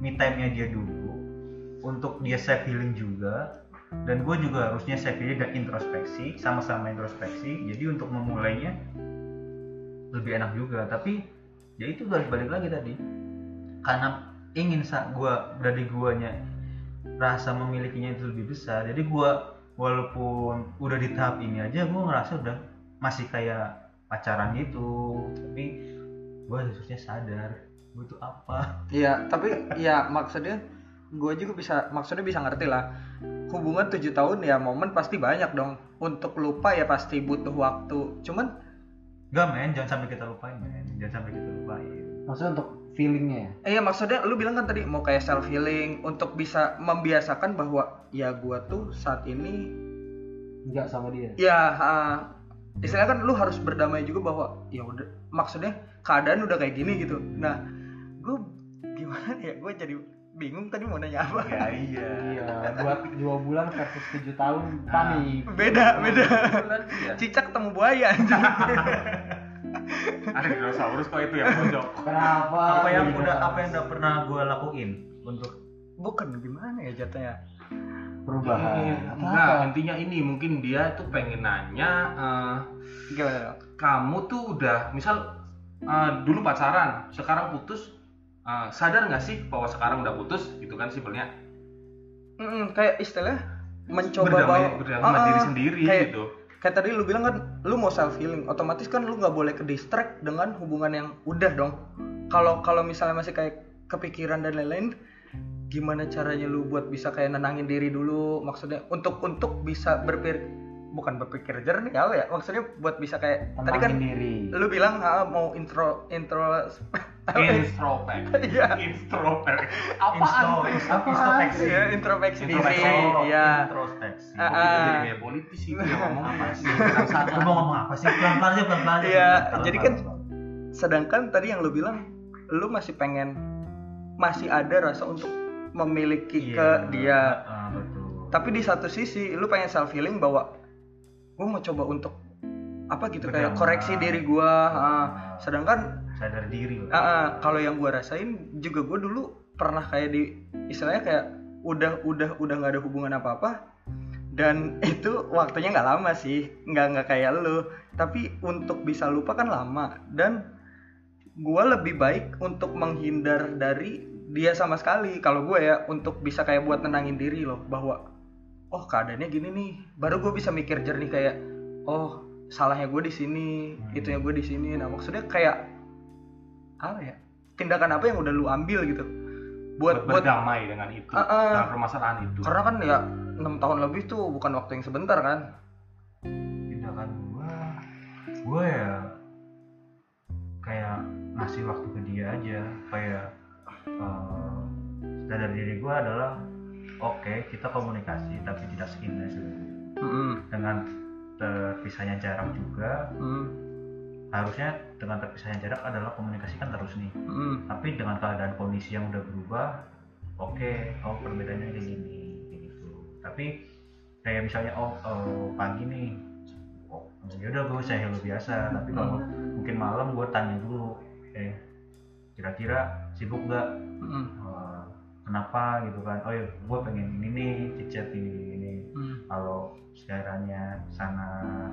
me time-nya dia dulu untuk dia self healing juga dan gue juga harusnya self healing dan introspeksi sama-sama introspeksi. Jadi untuk memulainya lebih enak juga. Tapi ya itu balik balik lagi tadi karena ingin saat gue dari guanya rasa memilikinya itu lebih besar jadi gue walaupun udah di tahap ini aja gue ngerasa udah masih kayak pacaran gitu tapi gue harusnya sadar gue itu apa Iya, tapi ya maksudnya gue juga bisa maksudnya bisa ngerti lah. Hubungan tujuh tahun ya momen pasti banyak dong. Untuk lupa ya pasti butuh waktu. Cuman Gak men, jangan sampai kita lupain men, jangan sampai kita lupain. Maksudnya untuk feelingnya ya? eh ya maksudnya lu bilang kan tadi mau kayak self healing untuk bisa membiasakan bahwa ya gue tuh saat ini Enggak sama dia. ya ah, istilahnya kan lu harus berdamai juga bahwa ya udah maksudnya keadaan udah kayak gini gitu. Nah, gue gimana ya? Gue jadi bingung tadi mau nanya apa. Ya iya. Iya, dua, dua bulan versus tujuh tahun panik. Beda, beda. Bulan sih ya. Cicak ketemu buaya anjing. Ada dinosaurus kok itu yang pojok. Kenapa? Apa yang Jadi udah apa yang udah pernah gue lakuin untuk Bukan gimana ya jatuhnya? perubahan? Ini, Atau enggak, intinya ini mungkin dia tuh pengen nanya eh, Gimana? dong? kamu tuh udah misal eh, dulu pacaran, sekarang putus eh, sadar nggak sih bahwa sekarang udah putus gitu kan simpelnya Mm-mm, kayak istilah mencoba berdamai bawa berdamai sama diri ah, sendiri kayak, gitu. Kayak tadi lu bilang kan lu mau self healing, otomatis kan lu nggak boleh ke distract dengan hubungan yang udah dong. Kalau kalau misalnya masih kayak kepikiran dan lain-lain, gimana caranya lu buat bisa kayak nenangin diri dulu? Maksudnya untuk untuk bisa berpikir bukan berpikir jernih apa ya? Maksudnya buat bisa kayak tadi kan Tenangin diri. lu bilang ah, mau intro intro ya? Introvert. Iya. Introvert. Instro- Apaan? introspeksi. ya introspeksi diri Introspeksi. ya Introspeksi. Ah, ah. jadi kayak politis itu ngomong apa sih? Saja. mau ngomong apa sih? Pelan-pelan aja, pelan-pelan aja. Iya, jadi kan sedangkan tadi yang lu bilang lu masih pengen masih ada rasa untuk memiliki ke Iya, dia ah, betul. tapi di satu sisi lu pengen self healing bahwa gue mau coba untuk apa gitu kayak koreksi diri gua. Ah. sedangkan sadar diri. ah, ah, kalau yang gua rasain juga gue dulu pernah kayak di istilahnya kayak udah udah udah nggak ada hubungan apa apa dan itu waktunya nggak lama sih nggak nggak kayak lu tapi untuk bisa lupa kan lama dan gua lebih baik untuk menghindar dari dia sama sekali kalau gue ya untuk bisa kayak buat nenangin diri loh bahwa oh keadaannya gini nih baru gue bisa mikir jernih kayak oh salahnya gue di sini Hmm. itunya gue di sini nah maksudnya kayak apa ya tindakan apa yang udah lu ambil gitu buat buat berdamai dengan itu, Ah, ah. dengan permasalahan itu. karena kan ya enam tahun lebih tuh bukan waktu yang sebentar kan tindakan gua gua ya kayak ngasih waktu ke dia aja kayak eh, sadar diri gua adalah oke kita komunikasi tapi tidak seintens dulu. Mm-mm. dengan terpisahnya jarak juga Mm. Harusnya dengan terpisahnya jarak adalah komunikasi kan terus nih Mm. tapi dengan keadaan kondisi yang udah berubah oke oh perbedaannya kayak gini kayak gitu tapi kayak misalnya oh, oh, pagi nih oh ya udah gue saya hello biasa tapi kalau mungkin malam gue tanya dulu eh kira-kira sibuk gak Mm. Eh, kenapa gitu kan oh ya gue pengen ini nih cicet ini ini. Mm. kalau sekiranya sana uh,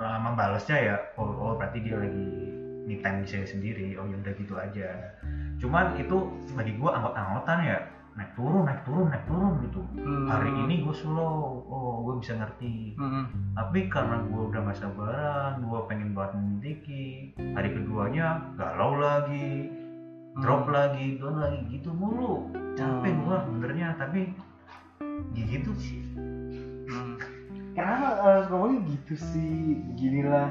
membalasnya ya oh, oh berarti dia lagi me time di saya sendiri oh ya udah gitu aja cuman itu bagi gua anggot-anggotan ya naik turun naik turun naik turun gitu Mm. hari ini gue slow oh gue bisa ngerti Mm. tapi karena gue udah gak sabaran gue pengen banget memiliki hari keduanya galau lagi drop lagi down lagi gitu mulu capek Hmm. gue benernya tapi ya gitu sih Hmm. Kenapa eh, ngomongnya gitu sih? Beginilah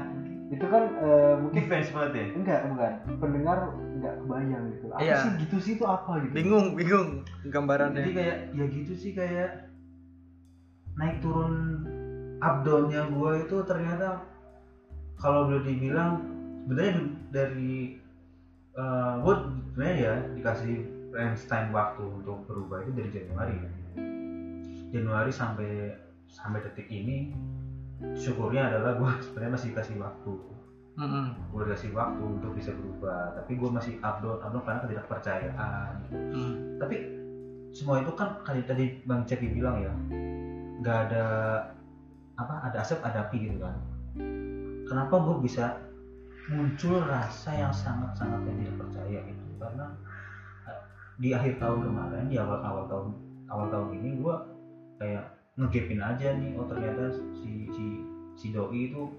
itu kan eh, mungkin defense banget ya? Enggak bukan. Pendengar nggak kebayang gitu. Apa Iya. sih gitu sih itu apa gitu? Bingung bingung jadi gambarannya kayak ya gitu sih kayak naik turun up downnya gue itu ternyata kalau boleh dibilang sebenarnya dari gue sebenarnya ya dikasih range time waktu untuk berubah itu dari Januari. Kan. Januari sampai sampai detik ini syukurnya adalah gue sebenarnya masih dikasih waktu Mm-mm. gue dikasih waktu untuk bisa berubah tapi gue masih up down up down karena ketidakpercayaan Hmm. tapi semua itu kan kayak tadi bang Ceki bilang ya nggak ada apa ada asap ada api gitu kan kenapa gue bisa muncul rasa yang sangat sangat yang tidak percaya itu karena eh, di akhir tahun kemarin di awal awal tahun awal tahun ini gue kayak ngegapin aja nih oh ternyata si si si doi itu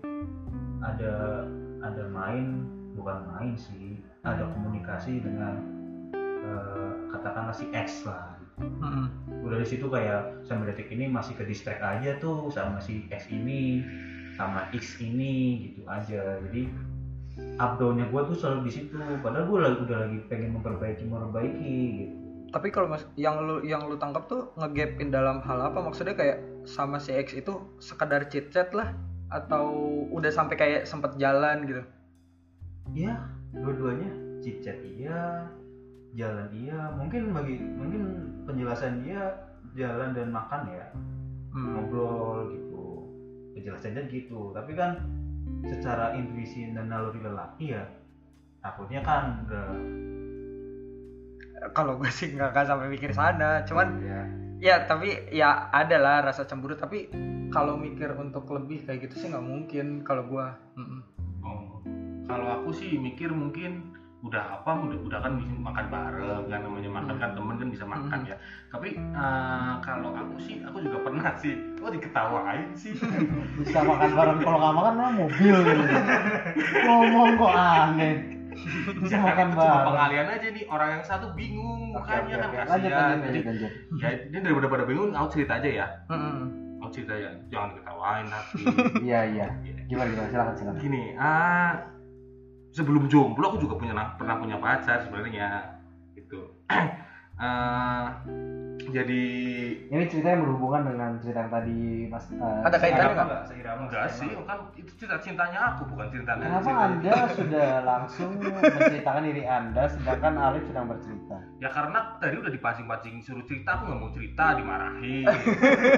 ada ada main bukan main sih ada komunikasi dengan eh, katakanlah si X lah. Mm-mm. udah di situ kayak sampai detik ini masih ke distract aja tuh sama si X ini sama X ini gitu aja. Jadi up downnya gue tuh selalu di situ. Padahal gue lagi udah lagi pengen memperbaiki memperbaiki gitu tapi kalau mas yang lu yang lu tangkap tuh ngegapin dalam hal apa? Maksudnya kayak sama si X itu sekedar chit chat lah? Atau udah sampai kayak sempet jalan gitu? Ya dua-duanya. Chit chat iya jalan iya mungkin bagi mungkin penjelasan dia jalan dan makan ya. Hmm. ngobrol gitu. Penjelasannya gitu. Tapi kan secara intuisi dan naluri lelaki ya takutnya kan udah kalau gue sih nggak akan sampai mikir sana. Cuman ya ya tapi ya ada lah rasa cemburu. Tapi kalau mikir untuk lebih kayak gitu sih nggak mungkin kalau gue Oh, kalau aku sih mikir mungkin udah apa udah udah kan bisa makan bareng kan namanya makan kan temen kan bisa makan ya. Tapi eh, kalau aku sih aku juga pernah sih. Kok diketawain sih. Bisa makan bareng kalau nggak makan mah mobil gitu. Ngomong kok aneh bisa Ya, makan aku cuma pengalian aja nih orang yang satu bingung mukanya oke, kan oke. kasihan lanjut lanjut jadi lanjut lanjut. Ya ini daripada pada bingung aku cerita aja ya. Aku cerita ya jangan diketawain nanti. Iya. Iya. Gimana gimana? Silakan silakan. Gini ah sebelum jomblo aku juga punya pernah punya pacar sebenarnya gitu. Ah, jadi ini ceritanya berhubungan dengan cerita yang tadi mas eh, Ada kaitannya nggak? nggak seirama enggak sih kan itu cerita cintanya aku bukan cerita Kenapa cerita- Anda sudah langsung menceritakan diri Anda sedangkan Alif sedang bercerita? ya karena tadi udah dipancing-pancing suruh cerita aku nggak mau cerita dimarahin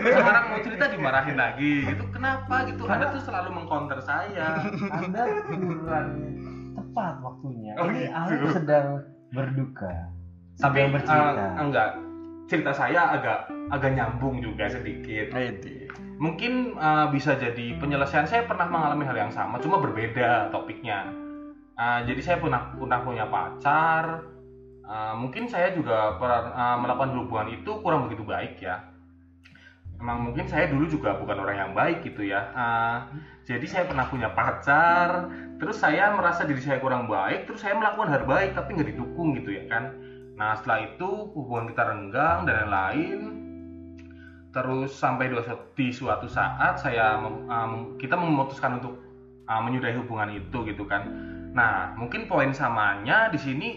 sekarang mau cerita dimarahin lagi gitu kenapa gitu anda tuh selalu mengcounter saya Anda kurang tepat waktunya. Oh, Ini gitu. Alif sedang berduka. tapi Sedang bercerita. eh, enggak cerita saya agak agak nyambung juga sedikit. Mungkin uh, bisa jadi penyelesaian. Saya pernah mengalami hal yang sama cuma berbeda topiknya. Uh, jadi saya pernah pernah punya pacar. Uh, mungkin saya juga pernah uh, melakukan hubungan itu kurang begitu baik ya. Emang mungkin saya dulu juga bukan orang yang baik gitu ya. Uh, jadi saya pernah punya pacar terus saya merasa diri saya kurang baik terus saya melakukan hal baik tapi nggak didukung gitu ya kan nah setelah itu hubungan kita renggang dan lain-lain terus sampai di suatu saat saya um, kita memutuskan untuk uh, menyudahi hubungan itu gitu kan. Nah mungkin poin samanya di sini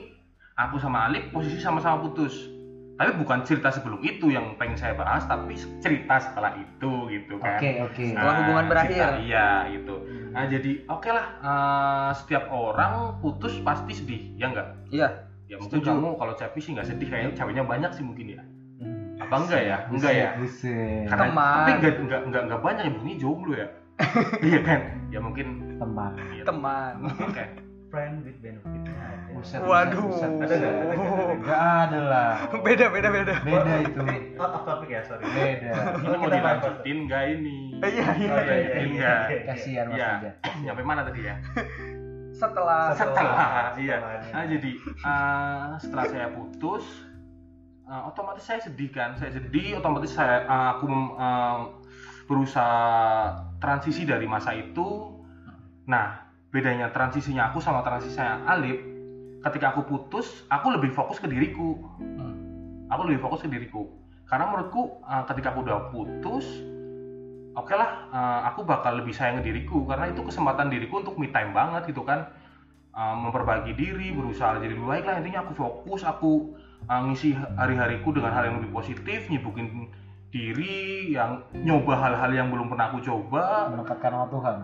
aku sama Alif posisi sama-sama putus. Tapi bukan cerita sebelum itu yang pengen saya bahas tapi cerita setelah itu gitu kan. Oke oke. Setelah hubungan berakhir. cerita- iya gitu. Nah jadi oke lah uh, setiap orang putus pasti sedih ya enggak iya ya mungkin Setuju. kamu kalau cewek sih nggak sedih kayaknya ceweknya banyak sih mungkin ya Hmm. apa enggak ya enggak ya Buset. karena Teman. tapi enggak enggak enggak enggak banyak yang bunyi jomblo ya iya kan ya mungkin Teman. iya. teman oke friend with benefitnya ada Buset, Waduh. buset, buset. Ada nggak? Ada lah. beda beda beda Beda itu. out of topic ya sorry Beda. ini mau dilanjutin enggak ini iya iya iya, iya, iya, Enggak. Kasihan Mas aja. nyampe mana tadi ya setelah setelah. iya nah, jadi uh, setelah saya putus uh, otomatis saya sedih kan saya sedih otomatis saya uh, aku uh, berusaha transisi dari masa itu. Nah bedanya transisinya aku sama transisinya Alip ketika aku putus aku lebih fokus ke diriku. Hmm. aku lebih fokus ke diriku. Karena menurutku uh, ketika aku udah putus oke lah uh, aku bakal lebih sayang diriku karena itu kesempatan diriku untuk me time banget gitu kan. Uh, memperbaiki diri berusaha jadi lebih baik lah. Intinya aku fokus aku uh, ngisi hari-hariku dengan hal yang lebih positif nyibukin diri yang nyoba hal-hal yang belum pernah aku coba. Mendekatkan sama Tuhan.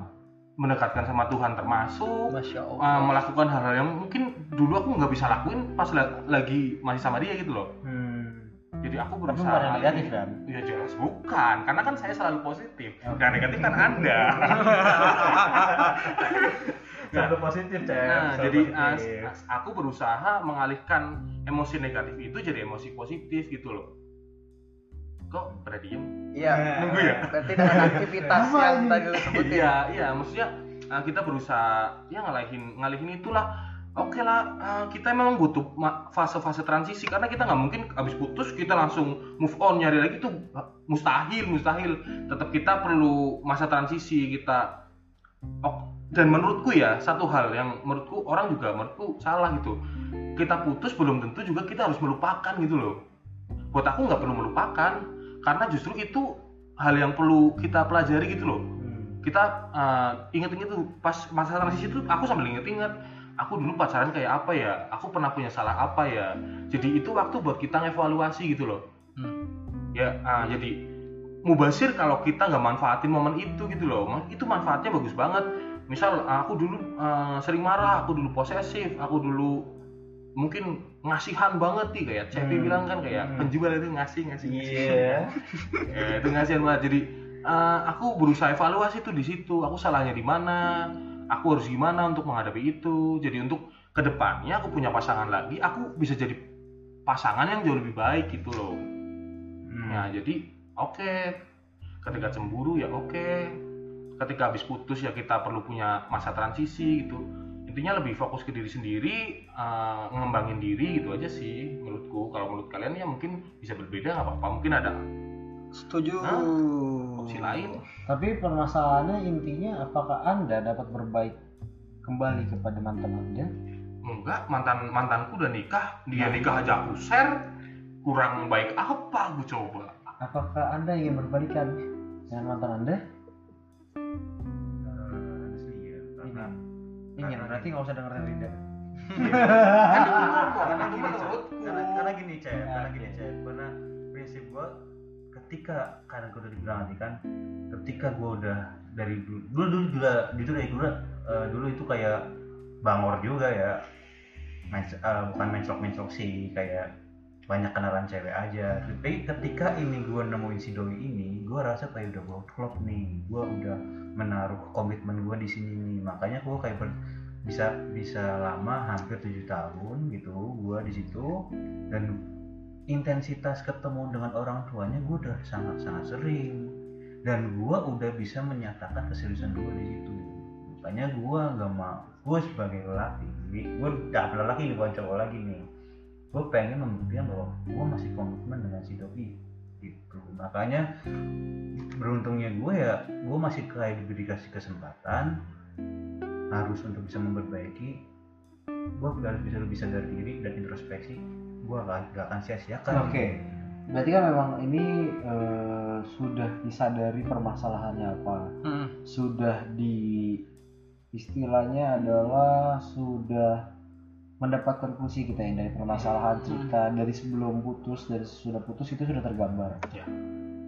Mendekatkan sama Tuhan termasuk Masya uh, melakukan hal-hal yang mungkin dulu aku nggak bisa lakuin pas la- lagi masih sama dia gitu loh. Hmm. Jadi aku tapi berusaha bukan yang negatif kan Ya jelas bukan, karena kan saya selalu positif. Yang negatif kan Anda. selalu positif cek Nah, selalu jadi positif. aku berusaha mengalihkan emosi negatif itu jadi emosi positif gitu loh. Kok pada diem? Iya. Nunggu ya? Berarti dengan aktivitas yang tadi lu sebutin. Iya, iya, maksudnya uh, kita berusaha ya ngalihin ngalihin itulah. Oke lah, uh, kita memang butuh fase-fase transisi karena kita nggak mungkin habis putus kita langsung move on nyari lagi itu mustahil, mustahil. Tetap kita perlu masa transisi kita. Oh, dan menurutku ya satu hal yang menurutku orang juga menurutku salah gitu. Kita putus belum tentu juga kita harus melupakan gitu loh. Buat aku nggak perlu melupakan karena justru itu hal yang perlu kita pelajari gitu loh Hmm. kita uh, inget-inget tuh pas masa transisi itu aku sambil inget-inget aku dulu pacaran kayak apa ya? Aku pernah punya salah apa ya? Jadi itu waktu buat kita ngevaluasi gitu loh. Hmm. ya uh, jadi mubasir kalau kita nggak manfaatin momen itu gitu loh. Itu manfaatnya bagus banget. Misal uh, aku dulu uh, sering marah aku dulu posesif aku dulu mungkin ngasihan banget nih kayak Cepi Hmm. bilang kan kayak Hmm. penjual itu ngasih ngasih ngasih. Iya. ya, itu ngasihan banget. Jadi eh, aku berusaha evaluasi tuh di situ. Aku salahnya di mana aku harus gimana untuk menghadapi itu? Jadi untuk ke depannya aku punya pasangan lagi aku bisa jadi pasangan yang jauh lebih baik gitu loh. Hmm. nah jadi oke. Ketika cemburu ya oke. Ketika habis putus ya kita perlu punya masa transisi gitu. Intinya lebih fokus ke diri sendiri eh, ngembangin diri gitu aja sih menurutku. Kalau menurut kalian ya mungkin bisa berbeda nggak apa-apa. Mungkin ada Setuju. Opsi lain Tapi permasalahannya intinya apakah Anda dapat berbaik kembali kepada mantan Anda? enggak mantan mantanku udah nikah dia Nah. nikah aja aku share kurang baik apa gue coba Apakah Anda ingin berbalikan dengan mantan Anda? Eh, honestly ya karena Ingin, berarti nggak usah dengerin Linda. karena ketika karena gua udah dibilang tadi kan ketika gua udah dari dulu dulu juga itu dari dulu eh, dulu itu kayak bangor juga ya. Main, eh, bukan main sok sih kayak banyak kenalan cewek aja. Tapi ketika ini gua nemuin si doi ini gua rasa kayak udah gua klop nih. Gua udah menaruh komitmen gua di sini nih. Makanya gua kayak ber- bisa bisa lama hampir tujuh tahun gitu gua di situ. Dan intensitas ketemu dengan orang tuanya gua udah sangat sangat sering. Dan gua udah bisa menyatakan keseriusan gua di situ. Makanya gua nggak mau gua sebagai lelaki gua udah lelaki nih bukan cowok lagi nih. Gua pengen membuktikan bahwa gua masih komitmen dengan si doi gitu. Makanya beruntungnya gue ya gue masih kayak diberi kasih kesempatan harus untuk bisa memperbaiki. Gue harus bisa lebih sadar diri dan introspeksi gue gak, gak akan sia-siakan Oke. Berarti kan memang ini eh, sudah disadari permasalahannya apa, Hmm. sudah di istilahnya adalah sudah mendapat konklusi kita yang dari permasalahan cerita dari sebelum putus dari sesudah putus itu sudah tergambar. Ya.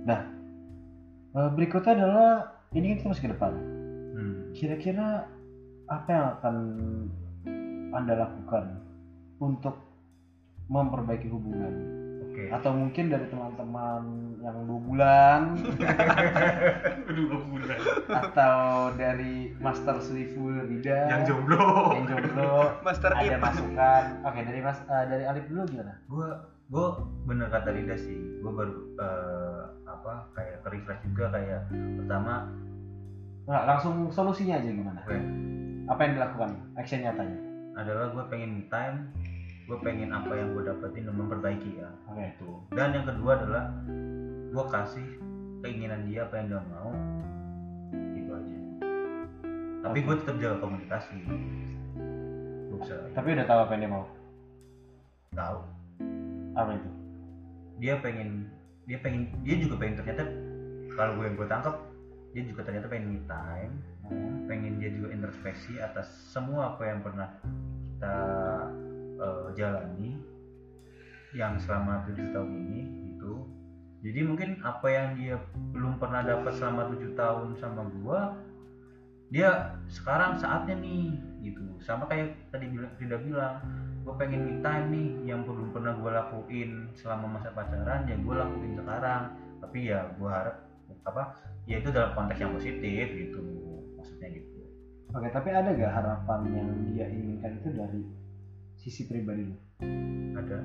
Nah, eh, berikutnya adalah ini kan kita masih ke depan. Hmm. Kira-kira apa yang akan anda lakukan untuk memperbaiki hubungan? oke Atau mungkin dari teman-teman yang dua bulan dua bulan atau dari Master Suiful Rida yang jomblo yang jomblo Master ada Ip. masukan. Oke dari Mas eh, dari Alif dulu gimana? gue gue bener kata Rida sih gue baru eh, apa kayak ke refresh juga kayak pertama Nah, langsung solusinya aja gimana? Oke. Apa yang dilakukan? Action nyatanya. adalah gue pengen me time gue pengen apa yang gue dapetin dan memperbaiki ya Oke. itu dan yang kedua adalah gue kasih keinginan dia apa yang dia mau tapi Oke. gue tetap jaga komunikasi gue bisa Tapi udah tahu apa yang dia mau. tahu Apa itu? dia pengen dia pengen dia juga pengen ternyata kalau gue yang gue tangkap dia juga ternyata pengen me time Hmm. pengen dia juga introspeksi atas semua apa yang pernah kita eh, jalani yang selama tujuh tahun ini gitu. Jadi mungkin apa yang dia belum pernah dapat selama tujuh tahun sama gua dia sekarang saatnya nih gitu. Sama kayak tadi bilang tidak bilang gue pengen me time nih yang belum pernah gue lakuin selama masa pacaran ya gue lakuin sekarang. Tapi ya gue harap apa ya itu dalam konteks yang positif gitu maksudnya gitu. Oke, tapi ada gak harapan yang dia inginkan itu dari sisi pribadi lu? ada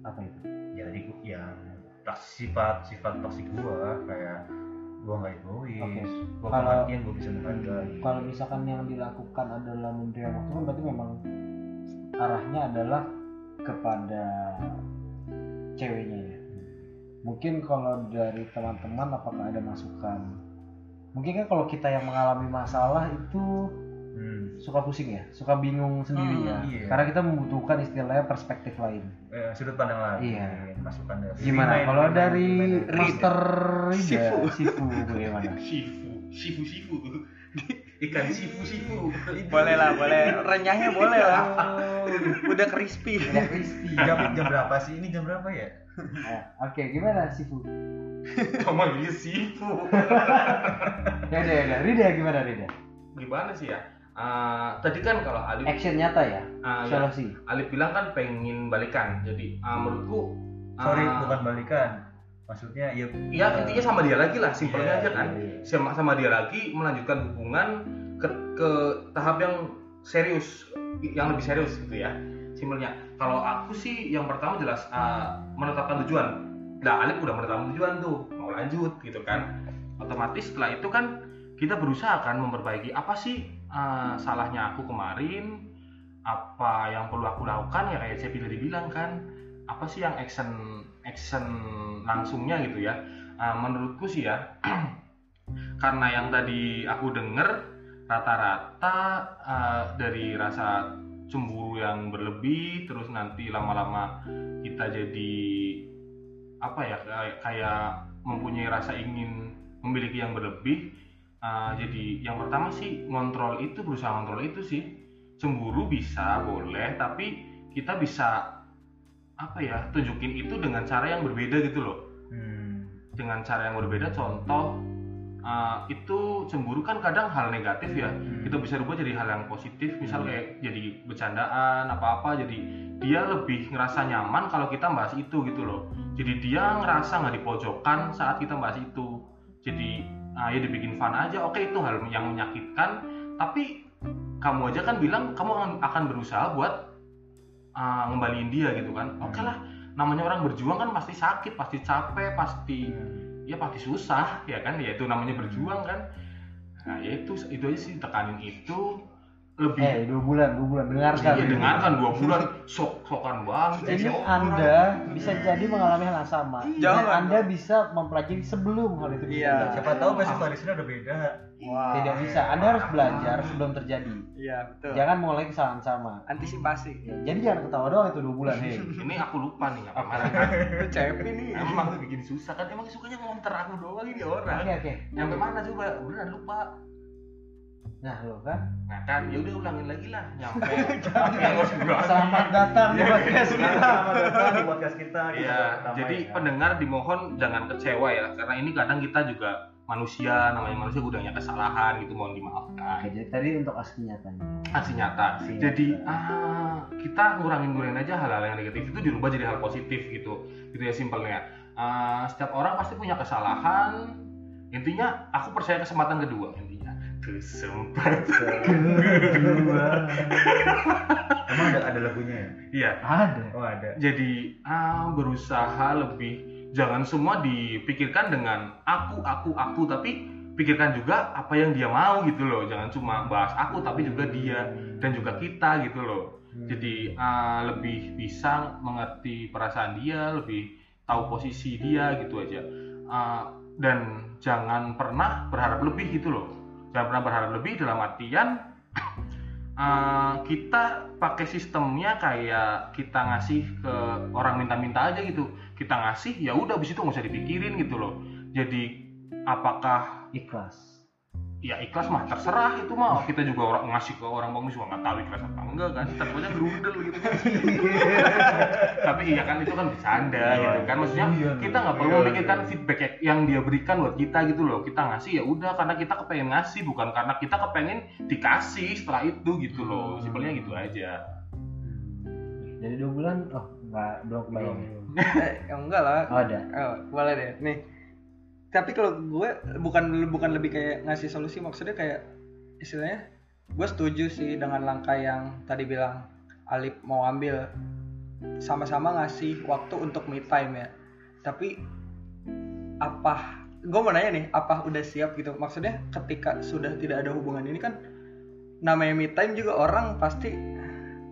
Apa itu? ya tadi yang sifat sifat toksik gue kayak gue nggak egois Oke. gue Kalau- pengertian gue bisa menghargai Kalau misalkan yang dilakukan adalah memberikan waktu kan berarti memang arahnya adalah kepada ceweknya ya. Mungkin kalau dari teman-teman apakah ada masukan? Mungkin kan kalau kita yang mengalami masalah itu Hmm. suka pusing ya, suka bingung sendiri Hmm, ya. iya. Karena kita membutuhkan istilahnya perspektif lain. Eh, sudut pandang lain Iya. masukan dari Gimana? Remain, Kalau dari remain. Master Rida, Sifu. Sifu bagaimana? Shifu, shifu, shifu. Ikan shifu, shifu. boleh lah boleh renyahnya boleh lah udah crispy Udah crispy. jam jam berapa sih ini jam berapa ya Nah, Oke, gimana Sifu? Sama dia shifu. Ya udah, ya udah. Rida gimana Rida? Gimana sih ya? Ah, tadi kan kalau Alif, Action nyata ya, ah, ya, solusi. Alif bilang kan pengen balikan. Jadi ah, menurutku sorry ah, bukan balikan maksudnya ya Ya intinya sama dia lagi lah, simpelnya Iya, aja kan. iya. Sama sama dia lagi melanjutkan hubungan ke, ke tahap yang serius, yang lebih serius gitu ya. Simpelnya. Kalau aku sih yang pertama jelas ah, menetapkan tujuan. Nah, Alif udah menetapkan tujuan tuh, mau lanjut gitu kan. Otomatis setelah itu kan kita berusaha kan memperbaiki apa sih ah, salahnya aku kemarin, apa yang perlu aku lakukan ya kayak Cepi tadi bilang kan apa sih yang action action langsungnya gitu ya. Ah, menurutku sih ya karena yang tadi aku denger rata-rata ah, dari rasa cemburu yang berlebih terus nanti lama-lama kita jadi apa ya kayak, kayak mempunyai rasa ingin memiliki yang berlebih Ah, jadi yang pertama sih ngontrol itu berusaha ngontrol itu sih. Cemburu bisa boleh tapi kita bisa apa ya tunjukin itu dengan cara yang berbeda gitu loh. Hmm. dengan cara yang berbeda contoh uh, itu cemburu kan kadang hal negatif ya. Kita bisa rubah jadi hal yang positif misal kayak jadi bercandaan apa apa jadi dia lebih ngerasa nyaman kalau kita bahas itu gitu loh. Jadi dia ngerasa nggak dipojokkan saat kita bahas itu. Jadi uh, ya dibikin fun aja. Oke itu hal yang menyakitkan. Tapi kamu aja kan bilang kamu akan, berusaha buat uh, ngembaliin dia gitu kan. Oke lah namanya orang berjuang kan pasti sakit pasti capek pasti ya pasti susah ya kan? Ya itu namanya berjuang kan. Nah ya itu itu aja sih tekanin itu lebih Eh, dua bulan, dua bulan. Dengarkan. ya dengarkan dua bulan sok sokan banget Jadi Sok. Anda bisa jadi mengalami hal yang sama. Dan Jangan. Anda bisa mempelajari sebelum hal itu Iya. terjadi. siapa tahu besok barisnya udah beda Wah. Tidak bisa. Anda harus belajar sebelum terjadi. Iya betul. Jangan mengulangi kesalahan sama. Antisipasi. Ya, Jadi jangan ketawa doang itu dua bulan. Hei. ini aku lupa nih apa mana Itu Cepi nih. emang bikin susah kan emang sukanya ngonter aku doang ini orang Oke oke. nyampe mana coba beneran lupa Nah lo kan. nah kan ya udah ulangin lagi lah nyampe Selamat datang di podcast kita. selamat datang di podcast kita Iya, jadi ya. pendengar dimohon jangan kecewa ya, karena ini kadang kita juga manusia, namanya manusia gudangnya kesalahan gitu, mohon Oke, dimaafkan. jadi tadi untuk asli nyatanya. Aksi nyata. Aksi Jadi nyata. ah, kita ngurangin-ngurangin aja hal-hal yang negatif itu dirubah jadi hal positif gitu, gitu ya simpelnya. Ah, setiap orang pasti punya kesalahan. Intinya, aku percaya kesempatan kedua intinya. Kesempatan. Kedua. emang ada ada lagunya ya? Iya, Ada. oh ada. Jadi ah, berusaha lebih. Jangan semua dipikirkan dengan aku aku aku tapi pikirkan juga apa yang dia mau gitu loh. Jangan cuma bahas aku tapi juga dia dan juga kita gitu loh. Jadi ah, lebih bisa mengerti perasaan dia lebih tahu posisi dia gitu aja. Ah, dan jangan pernah berharap lebih gitu loh jangan pernah berharap lebih dalam artian eh, kita pakai sistemnya kayak kita ngasih ke orang minta-minta aja gitu. Kita ngasih ya udah abis itu nggak usah dipikirin gitu loh. Jadi apakah ikhlas ya ikhlas mah terserah itu mah. Kita juga orang ngasih ke orang bagus juga nggak tahu ikhlas apa enggak kan. Takutnya gerudel gitu. Kan tapi iya kan itu kan bercanda gitu kan. maksudnya Iya, kita nggak perlu memikirkan feedback yang dia berikan buat kita gitu loh. Kita ngasih ya udah karena kita kepengen ngasih bukan karena kita kepengen dikasih setelah itu gitu loh. Simpelnya gitu aja. Jadi dua bulan? Oh nggak belum kebayang ya? eh, ya enggak lah. Oh ada. Oh, boleh deh. Nih. Tapi kalau gue bukan bukan lebih kayak ngasih solusi maksudnya kayak istilahnya gue setuju sih dengan langkah yang tadi bilang Alip mau ambil sama-sama ngasih waktu untuk me time ya. Tapi apa gue mau nanya nih, apa udah siap gitu? Maksudnya ketika sudah tidak ada hubungan ini kan namanya me time juga orang pasti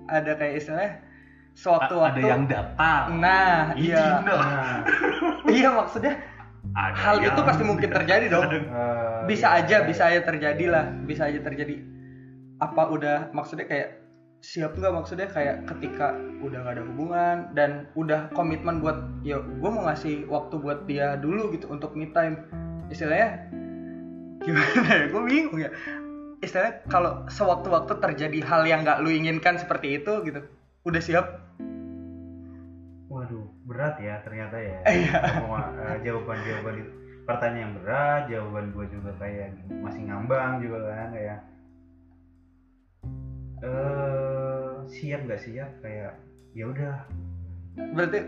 ada kayak istilahnya sewaktu-waktu ada yang datang Nah, iya. nah Iya maksudnya Ada hal yang itu pasti mungkin terjadi dong. eh, Bisa iya, aja, bisa aja terjadi lah, bisa aja terjadi. Apa udah maksudnya kayak siap nggak maksudnya? Kayak ketika udah gak ada hubungan dan udah komitmen buat ya gue mau ngasih waktu buat dia dulu gitu untuk me time. Istilahnya gimana ya? Gue bingung ya. Istilahnya kalau sewaktu-waktu terjadi hal yang nggak lu inginkan seperti itu gitu udah siap berat ya ternyata ya. Iya. Eh, jawaban-jawaban itu pertanyaan yang berat, jawaban gue juga kayak masih ngambang juga kan kayak eh siap nggak siap kayak ya udah berarti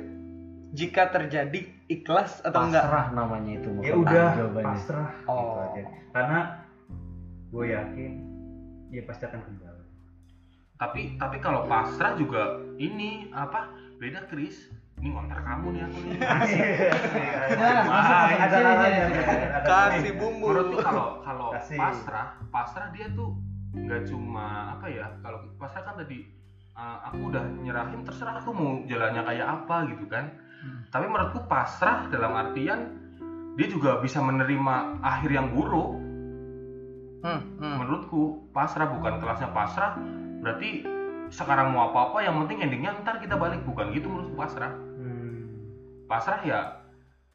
jika terjadi ikhlas atau enggak pasrah namanya itu bukan ya udah jawabannya pasrah gitu Oh. aja. Karena gue yakin dia pasti akan kembali. tapi tapi kalau pasrah juga ini apa beda Kris ini ngontar kamu nih aku nih. Ada kasih bumbu. Menurutku kalau kalau pasrah pasrah dia tuh nggak cuma apa ya kalau pasrah kan tadi uh, aku udah nyerahin terserah aku mau jalannya kayak apa gitu kan. Tapi menurutku pasrah dalam artian dia juga bisa menerima akhir yang buruk. Hmm, hmm. menurutku pasrah bukan kelasnya pasrah berarti sekarang mau apa-apa yang penting endingnya ntar kita balik. Bukan gitu menurutku pasrah. Hmm. Pasrah ya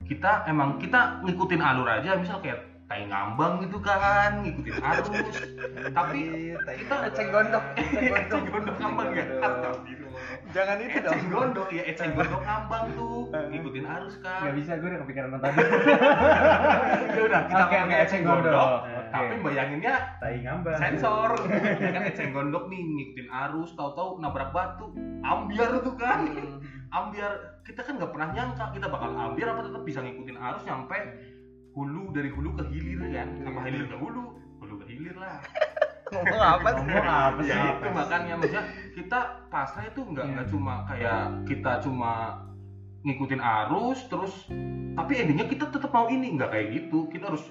kita emang kita ngikutin alur aja misal kayak tai ngambang gitu kan ngikutin arus. Tapi kita Eceng gondok, eceng gondok. ngambang ya? Jangan itu dong. eceng gondok ya eceng gondok ngambang tuh. Ngikutin arus kan nggak bisa gue udah kepikiran tadi ya udah kita Oke, pakai eceng gondok. tapi bayanginnya Tai ngambang. sensor. Kan eceng gondok nih ngikutin arus tahu-tahu nabrak batu ambiar tuh kan ambiar kita kan nggak pernah nyangka kita bakal ambiar apa tetap bisa ngikutin arus nyampe hulu dari hulu ke hilir kan. Apa hilir ke hulu hulu ke hilir lah. Ngomong apa sih? ngomong apa sih? ya itu makanya maksudnya kita pasrah itu nggak nggak cuma kayak kita cuma ngikutin arus terus tapi endingnya kita tetap mau ini nggak kayak gitu. Kita harus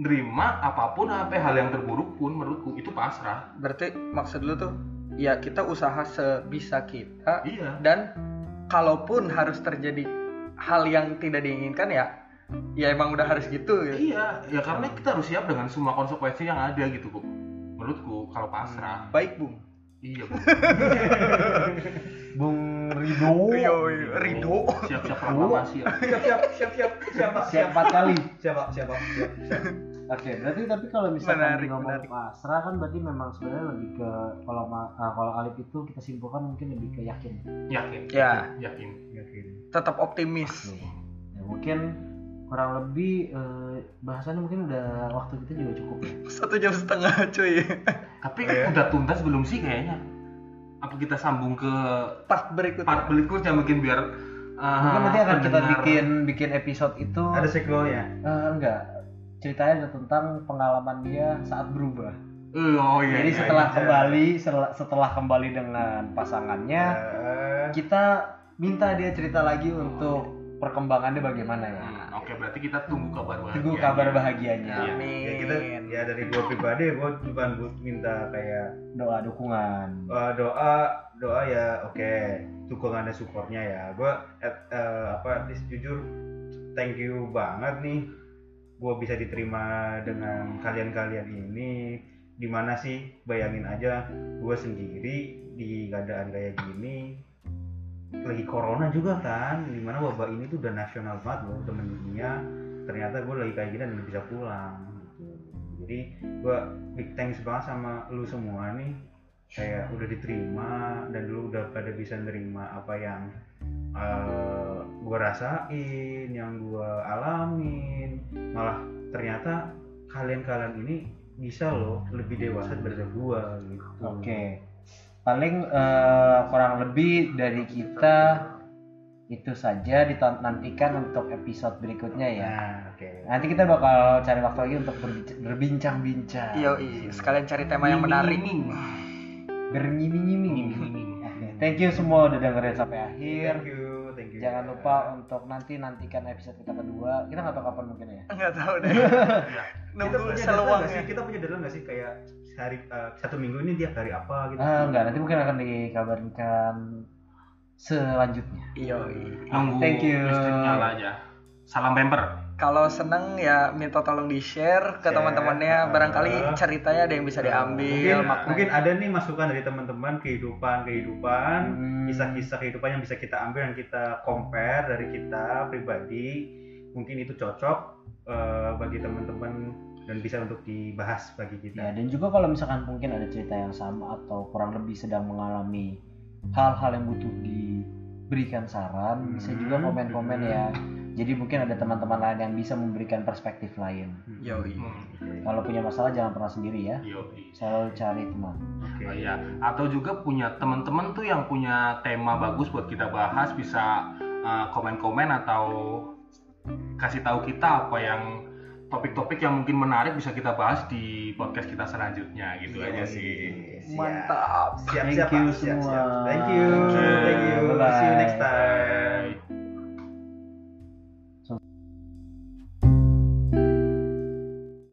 nerima apa pun apa hal yang terburuk pun menurutku itu pasrah. Berarti maksud lu tuh ya kita usaha sebisa kita iya. dan kalaupun harus terjadi hal yang tidak diinginkan ya ya emang udah harus gitu ya. iya ya karena kita harus siap dengan semua konsekuensi yang ada gitu kok menurutku kalau pasrah. Baik bung. Iya Bu. Bung Rido. Yo, yo, Rido. Siap-siap proklamasi ya Siap siap siap siap siapa siap. Empat kali. Siapa siapa siap siap. Oke, berarti tapi kalau misalkan Menarik, ngomong menarik. pasrah kan berarti memang sebenarnya lebih ke kalau ah, kalau Alif itu kita simpulkan mungkin lebih ke yakin. yakin Ya. yakin Yakin. tetap optimis Nih, ya mungkin kurang lebih eh, bahasannya mungkin udah waktu kita juga cukup ya. satu jam setengah cuy tapi Iya. udah tuntas belum sih kayaknya apa kita sambung ke part berikutnya part berikutnya mungkin biar uh, Mungkin nanti akan kita bikin bikin episode itu Ada sequelnya. eh, enggak ceritanya ada tentang pengalaman dia saat berubah. Eh, oh iya Jadi iya, setelah iya. kembali setelah, setelah kembali dengan pasangannya Eh, kita minta dia cerita lagi untuk perkembangannya bagaimana ya. Hmm, oke berarti kita tunggu kabar bahagia Tunggu kabar bahagianya. Iya. amin ya kita ya dari gua pribadi gua buat minta kayak Doa dukungan. eh, doa doa ya oke dukungannya supportnya ya gua at- eh, apa at least jujur thank you banget nih gue bisa diterima dengan kalian-kalian ini di mana sih? Bayangin aja gue sendiri di keadaan kayak gini lagi corona juga kan di mana wabah ini tuh udah nasional banget loh udah mendunia ternyata gue lagi kayak gini dan bisa pulang gitu. jadi gue big thanks banget sama lu semua nih kayak udah diterima dan lu udah pada bisa nerima apa yang uh, gue rasain yang gue alamin malah ternyata kalian-kalian ini bisa loh lebih dewasa daripada gue gitu Oke. Paling eh, kurang lebih dari kita itu saja ditantikan untuk episode berikutnya ya. nah oke Nanti kita bakal cari waktu lagi untuk berbincang-bincang. Iya, sekalian cari tema yang menarik. Berngiming-ngiming. Oke, Thank you semua udah dengerin sampai akhir. thank you thank you Jangan lupa untuk nanti nantikan episode kita kedua. Kita nggak tahu kapan mungkin ya. Enggak tahu deh. kita Nunggu nggak sih kita punya data nggak sih kayak hari eh, satu minggu ini tiap hari apa gitu Ah, enggak, nanti mungkin akan dikabarkan selanjutnya. Iya. Nunggu Thank you. aja. Salam member. Kalau seneng ya minta tolong di share ke teman-temannya. uh, Barangkali ceritanya ada yang bisa diambil. mungkin, makna- mungkin ada nih masukan dari teman-teman kehidupan kehidupan Hmm. kisah-kisah kehidupan yang bisa kita ambil dan kita compare dari kita pribadi mungkin itu cocok eh, bagi teman-teman dan bisa untuk dibahas bagi Ya, kita dan juga kalau misalkan mungkin ada cerita yang sama atau kurang lebih sedang mengalami hal-hal yang butuh diberikan saran, bisa juga Hmm. komen-komen ya. Jadi mungkin ada teman-teman lain yang bisa memberikan perspektif lain. Yoi. Hmm. Kalau punya masalah jangan pernah sendiri ya. Yoi. Selalu cari teman. Oke. Oh, iya. Atau juga punya teman-teman tuh yang punya tema bagus buat kita bahas bisa uh, komen-komen atau kasih tahu kita apa yang topik-topik yang mungkin menarik bisa kita bahas di podcast kita selanjutnya gitu aja sih. Siap. Mantap. siap Thank siap you siap, semua. siap. thank you Thank you. thank you see you next time Bye.